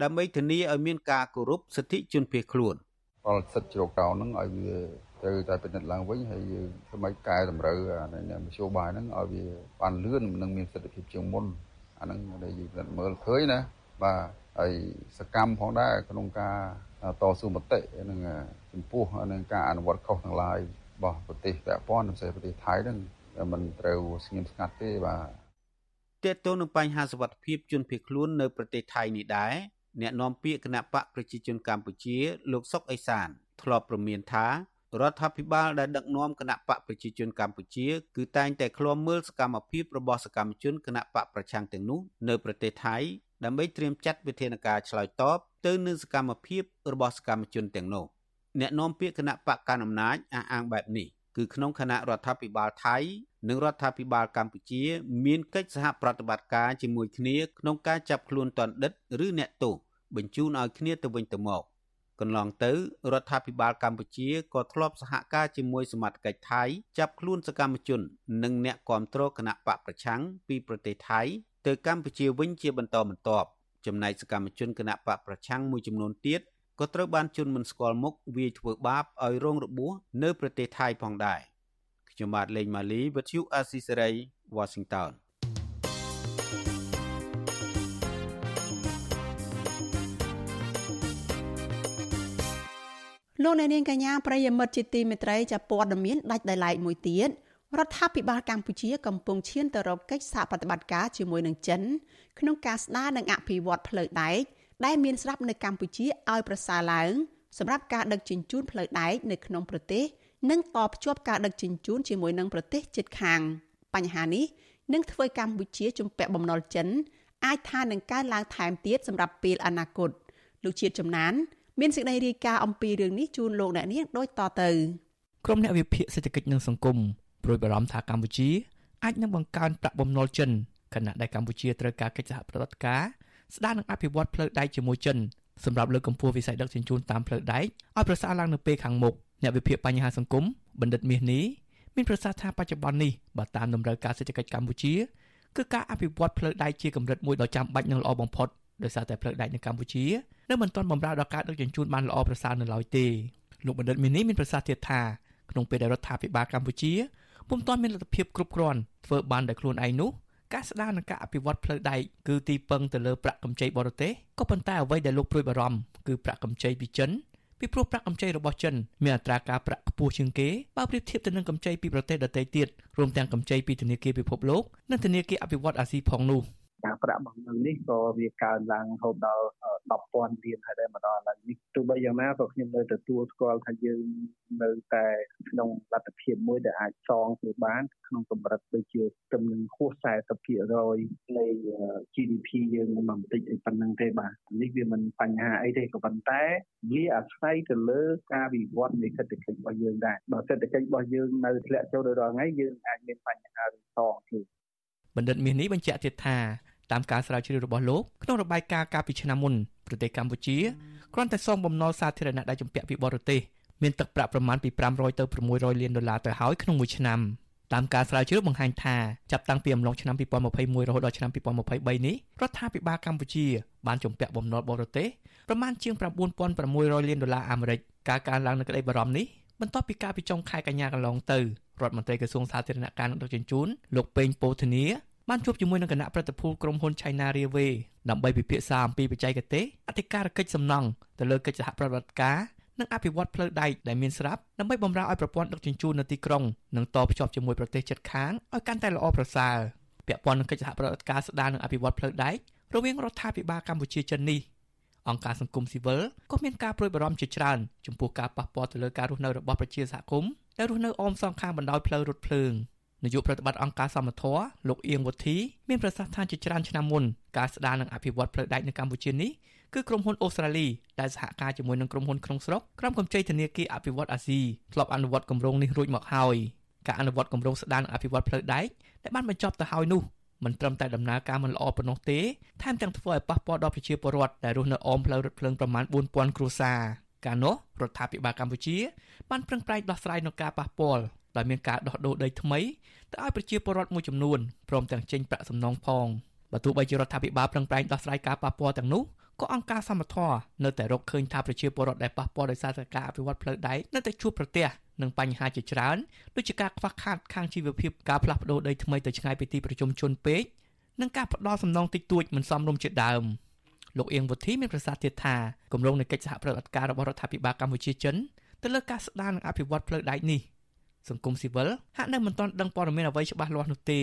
ដើម្បីធានាឲ្យមានការគោរពសិទ្ធិជនភៀសខ្លួនផលសិទ្ធិជ្រកកោនហ្នឹងឲ្យវា ត្រូវតែពិនិត្យឡើងវិញហើយយើងធ្វើឲ្យកែតម្រូវអានេះមធ្យោបាយហ្នឹងឲ្យវាបានលឿននិងមានសិទ្ធិភាពជាងមុនអាហ្នឹងដែលយើងពិនិត្យមើលឃើញណាបាទហើយសកម្មផងដែរក្នុងការតស៊ូមតិនឹងចំពោះនឹងការអនុវត្តខុសទាំងឡាយរបស់ប្រទេសពាក់ព័ន្ធពិសេសប្រទេសថៃហ្នឹងមិនត្រូវស្ងៀមស្ងាត់ទេបាទតើតើនឹងបញ្ហាសវត្ថភាពជនភៀសខ្លួននៅប្រទេសថៃនេះដែរអ្នកនាំពាក្យគណៈបកប្រជាជនកម្ពុជាលោកសុកអេសានធ្លាប់ប្រមានថា រដ្ឋាភិបាលដែលដឹកនាំគណៈបកប្រជាជនកម្ពុជា គឺតែងតែឃ្លាំមើលសកម្មភាពរបស់សកម្មជនគណៈបកប្រឆាំងទាំងនោះនៅប្រទេសថៃដើម្បីត្រៀមចាត់វិធានការឆ្លើយតបទៅនឹងសកម្មភាពរបស់សកម្មជនទាំងនោះអ្នកនាំពាក្យគណៈបកកណ្ដាលអំណាចអះអាងបែបនេះគឺក្នុងគណៈរដ្ឋាភិបាលថៃនិងរដ្ឋាភិបាលកម្ពុជា មានកិច្ចសហប្រតិបត្តិការជាមួយគ្នាក្នុងការចាប់ខ្លួនទណ្ឌិត ឬអ្នកទោសបញ្ជូនឲ្យគ្នាទៅវិញទៅមក កន្លងទៅរដ្ឋាភិបាលកម្ពុជាក៏ធ្លាប់សហការជាមួយសមាជិកថៃចាប់ខ្លួនសកម្មជន និងអ្នកគាំទ្រគណៈបកប្រឆាំងពីប្រទេសថៃទៅកម្ពុជាវិញជាបន្តបន្ទាប់ចំណែកសកម្មជនគណៈបកប្រឆាំងមួយចំនួនទៀតក៏ត្រូវបានជន់មិនស្គាល់មុខវាយធ្វើបាបឲ្យរងរបួសនៅប្រទេសថៃផងដែរខ្ញុំបាទលេងម៉ាលីវិទ្យុអាស៊ីសេរី Washington លោកអ្នកនាងកញ្ញាប្រិយមិត្តជាទីមេត្រីចាប់ព័ត៌មានដាច់ដោយឡែកមួយទៀតរដ្ឋាភិបាលកម្ពុជាកំពុងឈានទៅរកកិច្ចសហប្រតិបត្តិការជាមួយនឹងចិនក្នុងការស្ដារនិងអភិវឌ្ឍផ្លូវដែកដែលមានស្រាប់នៅកម្ពុជាឲ្យប្រសើរឡើងសម្រាប់ការដឹកជញ្ជូនផ្លូវដែកនៅក្នុងប្រទេសនិងតភ្ជាប់ការដឹកជញ្ជូនជាមួយនឹងប្រទេសជិតខាង បញ្ហានេះនឹងធ្វើកម្ពុជាជំពាក់បំណុលចិនអាចថានឹងកើនឡើងថែមទៀតសម្រាប់ពេលអនាគតលោកជាតិចំណាន មានសេចក្តីរាយការណ៍អំពីរឿងនេះជូនលោកអ្នកនាងដូចតទៅក្រុមអ្នកវិភាគសេដ្ឋកិច្ចនិងសង្គមព្រួយបារម្ភថាកម្ពុជាអាចនឹងបង្កើនប្រាក់បំណុលចិនខណៈដែលកម្ពុជាត្រូវការកិច្ចសហប្រតិបត្តិការស្ដារនិងអភិវឌ្ឍផ្លូវដែកជាមួយចិនសម្រាប់លើកកម្ពស់វិស័យដឹកជញ្ជូនតាមផ្លូវដែកឲ្យប្រសើរឡើងនៅពេលខាងមុខអ្នកវិភាគបញ្ហាសង្គមបណ្ឌិតមាសនេះមានប្រសាសន៍ថាបច្ចុប្បន្ននេះបើតាមតម្រូវការសេដ្ឋកិច្ចកម្ពុជាគឺការអភិវឌ្ឍផ្លូវដែកជាកម្រិតមួយដ៏ចាំបាច់និងល្អបំផុត ដោយសារតែផ្លូវដែកនៅកម្ពុជានៅមិនទាន់បម្រើដល់ការដឹកជញ្ជូនបានល្អប្រសើរនៅឡើយទេលោកបណ្ឌិតមាសនេះមានប្រសាសន៍ទៀតថាក្នុងពេលដែលរដ្ឋាភិបាលកម្ពុជាពុំទាន់មានលទ្ធភាពគ្រប់គ្រាន់ធ្វើបានដោយខ្លួនឯងនោះការស្ដារនិងការអភិវឌ្ឍផ្លូវដែកគឺទីពឹងទៅលើប្រាក់កម្ចីបរទេសក៏ប៉ុន្តែអ្វីដែលលោកព្រួយបារម្ភគឺប្រាក់កម្ចីពីចិនពីព្រោះប្រាក់កម្ចីរបស់ចិនមានអត្រាការប្រាក់ខ្ពស់ជាងគេបើប្រៀបធៀបទៅនឹងកម្ចីពីប្រទេសដទៃទៀតរួមទាំងកម្ចីពីធនាគារពិភពលោកនិងធនាគារអភិវឌ្ឍន៍អាស៊ីផងនោះ។ ការប្រាក់បំណុលនេះក៏វាកើនឡើងរហូតដល់10,000លានហើយដែរមកដល់ឥឡូវនេះទោះបីយ៉ាងណាក៏ខ្ញុំនៅទទួលស្គាល់ថាយើងនៅតែក្នុងលទ្ធភាពមួយដែលអាចសងទៅបានក្នុងកម្រិតដូចជាស្ទឹមនឹងហួស40%នៃ GDP យើងមិនបន្តិចអីប៉ុណ្ណឹងទេបាទនេះវាមិនបញ្ហាអីទេក៏ប៉ុន្តែវាអាស្រ័យទៅលើការវិវត្តនៃសេដ្ឋកិច្ចរបស់យើងដែរបើសេដ្ឋកិច្ចរបស់យើងនៅធ្លាក់ចូលដល់ថ្ងៃយើងអាចមានបញ្ហាសងទៀតបណ្ឌិតមាសនេះបញ្ជាក់ទៀតថា តាមការស្រាវជ្រាវរបស់លោកក្នុងរបាយការណ៍កាលពីឆ្នាំមុនប្រទេសកម្ពុជាគ្រាន់តែសងបំណុលសាធារណៈដែលជំពាក់ពីបរទេសមានទឹកប្រាក់ប្រមាណពី500ទៅ600លានដុល្លារទៅហើយក្នុងមួយឆ្នាំតាមការស្រាវជ្រាវបង្ហាញថាចាប់តាំងពីអំឡុងឆ្នាំ2021រហូតដល់ឆ្នាំ2023នេះរដ្ឋាភិបាលកម្ពុជាបានជំពាក់បំណុលបរទេសប្រមាណជាង9600លានដុល្លារអាមេរិកការកើនឡើងនៃក្តីបារម្ភនេះបន្ទាប់ពីការពីចុងខែកញ្ញាកន្លងទៅរដ្ឋមន្ត្រីក្រសួងសាធារណការនិងដឹកជញ្ជូនលោកពេញពោធនា បានជួបជាមួយនឹងគណៈប្រតិភូក្រុមហ៊ុន China Railway ដើម្បីពិភាក្សាអំពីបច្ចេកទេសអធិការកិច្ចសំណង់ទៅលើកិច្ចសហប្រតិបត្តិការនិងអភិវឌ្ឍផ្លូវដែកដែលមានស្រាប់ដើម្បីបម្រើឲ្យប្រព័ន្ធដឹកជញ្ជូននៅទីក្រុងនិងតភ្ជាប់ជាមួយប្រទេសជិតខាងឲ្យកាន់តែល្អប្រសើរពាក់ព័ន្ធនឹងកិច្ចសហប្រតិបត្តិការស្ដារនិងអភិវឌ្ឍផ្លូវដែករវាងរដ្ឋាភិបាលកម្ពុជាចិននេះអង្គការសង្គមស៊ីវិលក៏មានការប្រួយបារម្ភជាច្រើនចំពោះការប៉ះពាល់ទៅលើការរស់នៅរបស់ប្រជាសហគមន៍ដែលរស់នៅអមសងខាងបណ្ដោយផ្លូវរថភ្លើង នាយកប្រតិបត្តិអង្គការសមត្ថៈលោកអៀងវុធីមានប្រសាសន៍ថាជាច្រើនឆ្នាំមុនការស្ដារនិងអភិវឌ្ឍផ្លូវដែកនៅកម្ពុជានេះគឺក្រុមហ៊ុនអូស្ត្រាលីដែលសហការជាមួយនឹងក្រុមហ៊ុនក្នុងស្រុកក្រុមកម្ចីធនាគារអភិវឌ្ឍអាស៊ីធ្លាប់អនុវត្តគម្រោងនេះរួចមកហើយការអនុវត្តគម្រោងស្ដារនិងអភិវឌ្ឍផ្លូវដែកដែលបានបញ្ចប់ទៅហើយនោះមិនត្រឹមតែដំណើរការមិនល្អប៉ុណ្ណោះទេថែមទាំងធ្វើឲ្យប៉ះពាល់ដល់ប្រជាពលរដ្ឋដែលរស់នៅអមផ្លូវរថភ្លើងប្រមាណ4000គ្រួសារកាលនោះរដ្ឋាភិបាលកម្ពុជាបានប្រឹងប្រែងដោះស្រាយនឹងការប៉ះពាល់ ដោយមានការដោះដូរដីថ្មីទៅឲ្យប្រជាពលរដ្ឋមួយចំនួនព្រមទាំងចេញប្រាក់សំណងផងបើទោះបីជារដ្ឋាភិបាលប្រឹងប្រែងដោះស្រាយការប៉ះពាល់ទាំងនោះក៏អង្គការសមត្ថៈនៅតែរកឃើញថាប្រជាពលរដ្ឋដែលប៉ះពាល់ដោយសារតែការអភិវឌ្ឍផ្លូវដែកនៅតែជួបប្រទះនឹងបញ្ហាជាច្រើនដូចជាការខ្វះខាតខាងជីវភាពការផ្លាស់ប្ដូរដីថ្មីទៅឆ្ងាយពីទីប្រជុំជនពេកនិងការផ្ដោតសំណងតិចតួចមិនសមរម្យជាដើមលោកអៀងវុធីមានប្រសាសន៍ទៀតថាគម្រោងនៃកិច្ចសហប្រតិបត្តិការរបស់រដ្ឋាភិបាលកម្ពុជាចិនទៅលើការស្ដារនិងអភិវឌ្ឍផ្លូវដែកនេះ សង្គមស៊ីវិលហាក់នៅមិនទាន់ដឹងព័ត៌មានអ្វីច្បាស់លាស់នោះទេ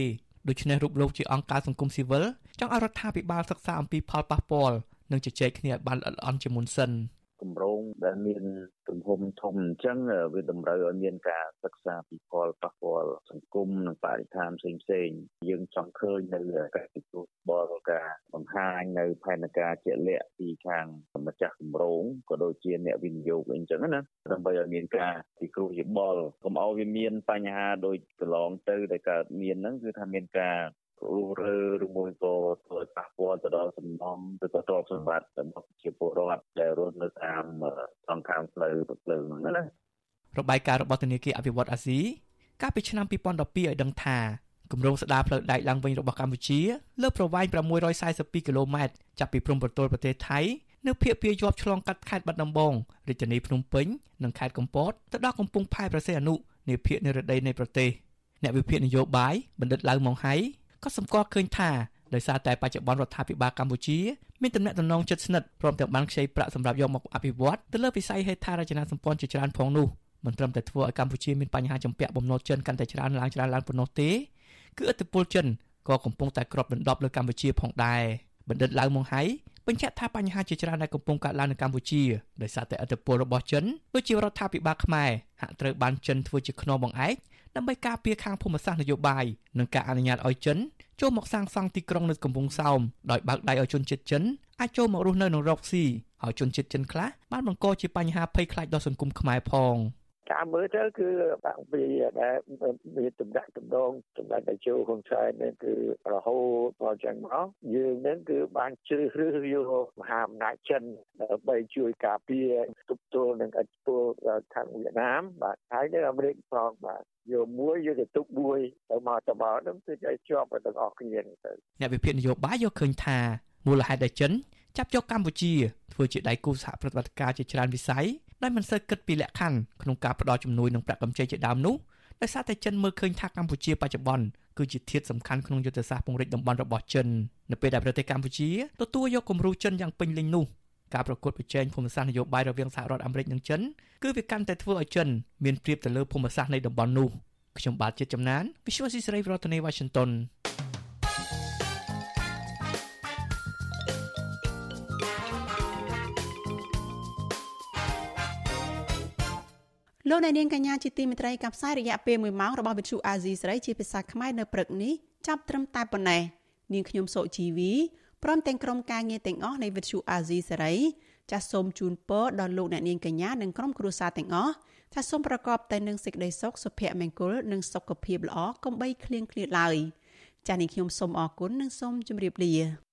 ដូច្នេះរូបលោកជាអង្គការសង្គមស៊ីវិលចង់ឲ្យរដ្ឋាភិបាលសិក្សាអំពីផលប៉ះពាល់និងជជែកគ្នាឲ្យបានល្អិតល្អន់ជាមុនសិន។ គម្រោងដែលមានទំហំធំអញ្ចឹងវាតម្រូវឲ្យមានការសិក្សាពីផលប៉ះពាល់សង្គមនិងបរិស្ថានផ្សេងផ្សេងយើងចង់ឃើញនៅការទទួលបរការបង្ហាញនៅផែនការជាក់លាក់ពីខាងម្ចាស់គម្រោងក៏ដូចជាអ្នកវិនិយោគអីចឹងណាដើម្បីឲ្យមានការពិគ្រោះយោបល់កុំឲ្យវាមានបញ្ហាដូចកន្លងទៅដែលកើតមានហ្នឹងគឺថាមានការ រស់រើឬមួយក៏ធ្វើប៉ះពាល់ទៅដល់សំណងឬក៏ទ្រព្យសម្បត្តិរបស់ប្រជាពលរដ្ឋដែលរស់នៅតាមសងខាងផ្លូវផ្លូវហ្នឹងណារបាយការណ៍របស់ធនាគារអភិវឌ្ឍអាស៊ីកាលពីឆ្នាំ2012ឲ្យដឹងថាគម្រោងស្ដារផ្លូវដែកឡើងវិញរបស់កម្ពុជាលើប្រវែង642គីឡូម៉ែត្រចាប់ពីព្រំប្រទល់ប្រទេសថៃនៅភូមិភាគជាប់ឆ្លងកាត់ខេត្តបាត់ដំបងរាជធានីភ្នំពេញនិងខេត្តកំពតទៅដល់កំពង់ផែប្រសេះអនុនាភាគនិរតីនៃប្រទេសអ្នកវិភាគនយោបាយបណ្ឌិតឡៅម៉ុងហៃ ក៏សម្គាល់ឃើញថាដោយសារតែបច្ចុប្បន្នរដ្ឋាភិបាលកម្ពុជាមានទំនាក់ទំនងជិតស្និទ្ធព្រមទាំងបានខ្ចីប្រាក់សម្រាប់យកមកអភិវឌ្ឍទៅលើវិស័យហេដ្ឋារចនាសម្ព័ន្ធជាច្រើនផងនោះមិនត្រឹមតែធ្វើឲ្យកម្ពុជាមានបញ្ហាចម្ពាក់បំណុលចិនកាន់តែច្រើនឡើងច្រើនឡើងប៉ុណ្ណោះទេគឺឥទ្ធិពលចិនក៏កំពុងតែគ្របដណ្ដប់លើកម្ពុជាផងដែរបណ្ឌិតឡៅម៉ុងហៃបញ្ជាក់ថាបញ្ហាជាច្រើនដែលកំពុងកើតឡើងនៅកម្ពុជាដោយសារតែឥទ្ធិពលរបស់ចិនដូចជារដ្ឋាភិបាលខ្មែរហាក់ត្រូវបានចិនធ្វើជាខ្នងបង្អែកដើម្បីការពារខាងភូមិសាស្ត្រនយោបាយនិងការអនុញ្ញាតឲ្យចិន ចូលមកសាងសង់ទីក្រុងនៅកំពង់សោមដោយបើកដៃឲ្យជនជាតិចិនអាចចូលមករស់នៅក្នុងរកស៊ីហើយជនជាតិចិនខ្លះបានបង្កជាបញ្ហាភ័យខ្លាចដល់សង្គមខ្មែរផង ការមើលទៅគឺបាក់ពីដែលមានតំណាក់តំណងតំណាក់តេជោក្នុងឆៃនេះគឺរហូតដល់ចឹងមកយើងនឹងគឺបានជ្រើសរើសយកមហាអំណាចចិនដើម្បីជួយការពារទប់ទល់នឹងឥទ្ធិពលខាងវៀតណាមបាទហើយនៅអាមេរិកផងបាទយកមួយយកទៅទុកមួយទៅមកទៅមកនឹងគឺឲ្យជាប់ទាំងអស់គ្នាទៅអ្នកវិភាគនយោបាយយកឃើញថាមូលហេតុដែលចិនចាប់យកកម្ពុជាធ្វើជាដៃគូសហប្រតិបត្តិការជាច្រើនវិស័យ ដោយមិនសូវគិតពីលក្ខខណ្ឌក្នុងការផ្ដល់ជំនួយនិងប្រាក់កម្ចីជាដើមនោះដោយសារតែចិនមើលឃើញថាកម្ពុជាបច្ចុប្បន្នគឺជាធាតុសំខាន់ក្នុងយុទ្ធសាស្ត្រពង្រីកតំបន់របស់ចិននៅពេលដែលប្រទេសកម្ពុជាទទួលយកគំរូចិនយ៉ាងពេញលេញនោះការប្រកួតប្រជែងភូមិសាស្ត្រនយោបាយរវាងសហរដ្ឋអាមេរិកនិងចិនគឺវាកាន់តែធ្វើឲ្យចិនមានព្រៀបទៅលើភូមិសាស្ត្រនៃតំបន់នោះខ្ញុំបាទជាចំណាន Visual Society ប្រធានាទី Washington លោកអ្នកនាងកញ្ញាជាទីមេត្រីកັບផ្សាយរយៈពេល1ម៉ោងរបស់វិទ្យុអាស៊ីសេរីជាភាសាខ្មែរនៅព្រឹកនេះចាប់ត្រឹមតែប៉ុណ្ណេះនាងខ្ញុំសុជីវីព្រមទាំងក្រុមការងារទាំងអស់នៃវិទ្យុអាស៊ីសេរីចាសសូមជូនពរដល់លោកអ្នកនាងកញ្ញានិងក្រុមគ្រួសារទាំងអស់ថាសូមប្រកបតែនឹងសេចក្តីសុខសុភមង្គលនិងសុខភាពល្អកុំបីឃ្លៀងឃ្លាតឡើយចាសនេះខ្ញុំសូមអរគុណនិងសូមជម្រាបលា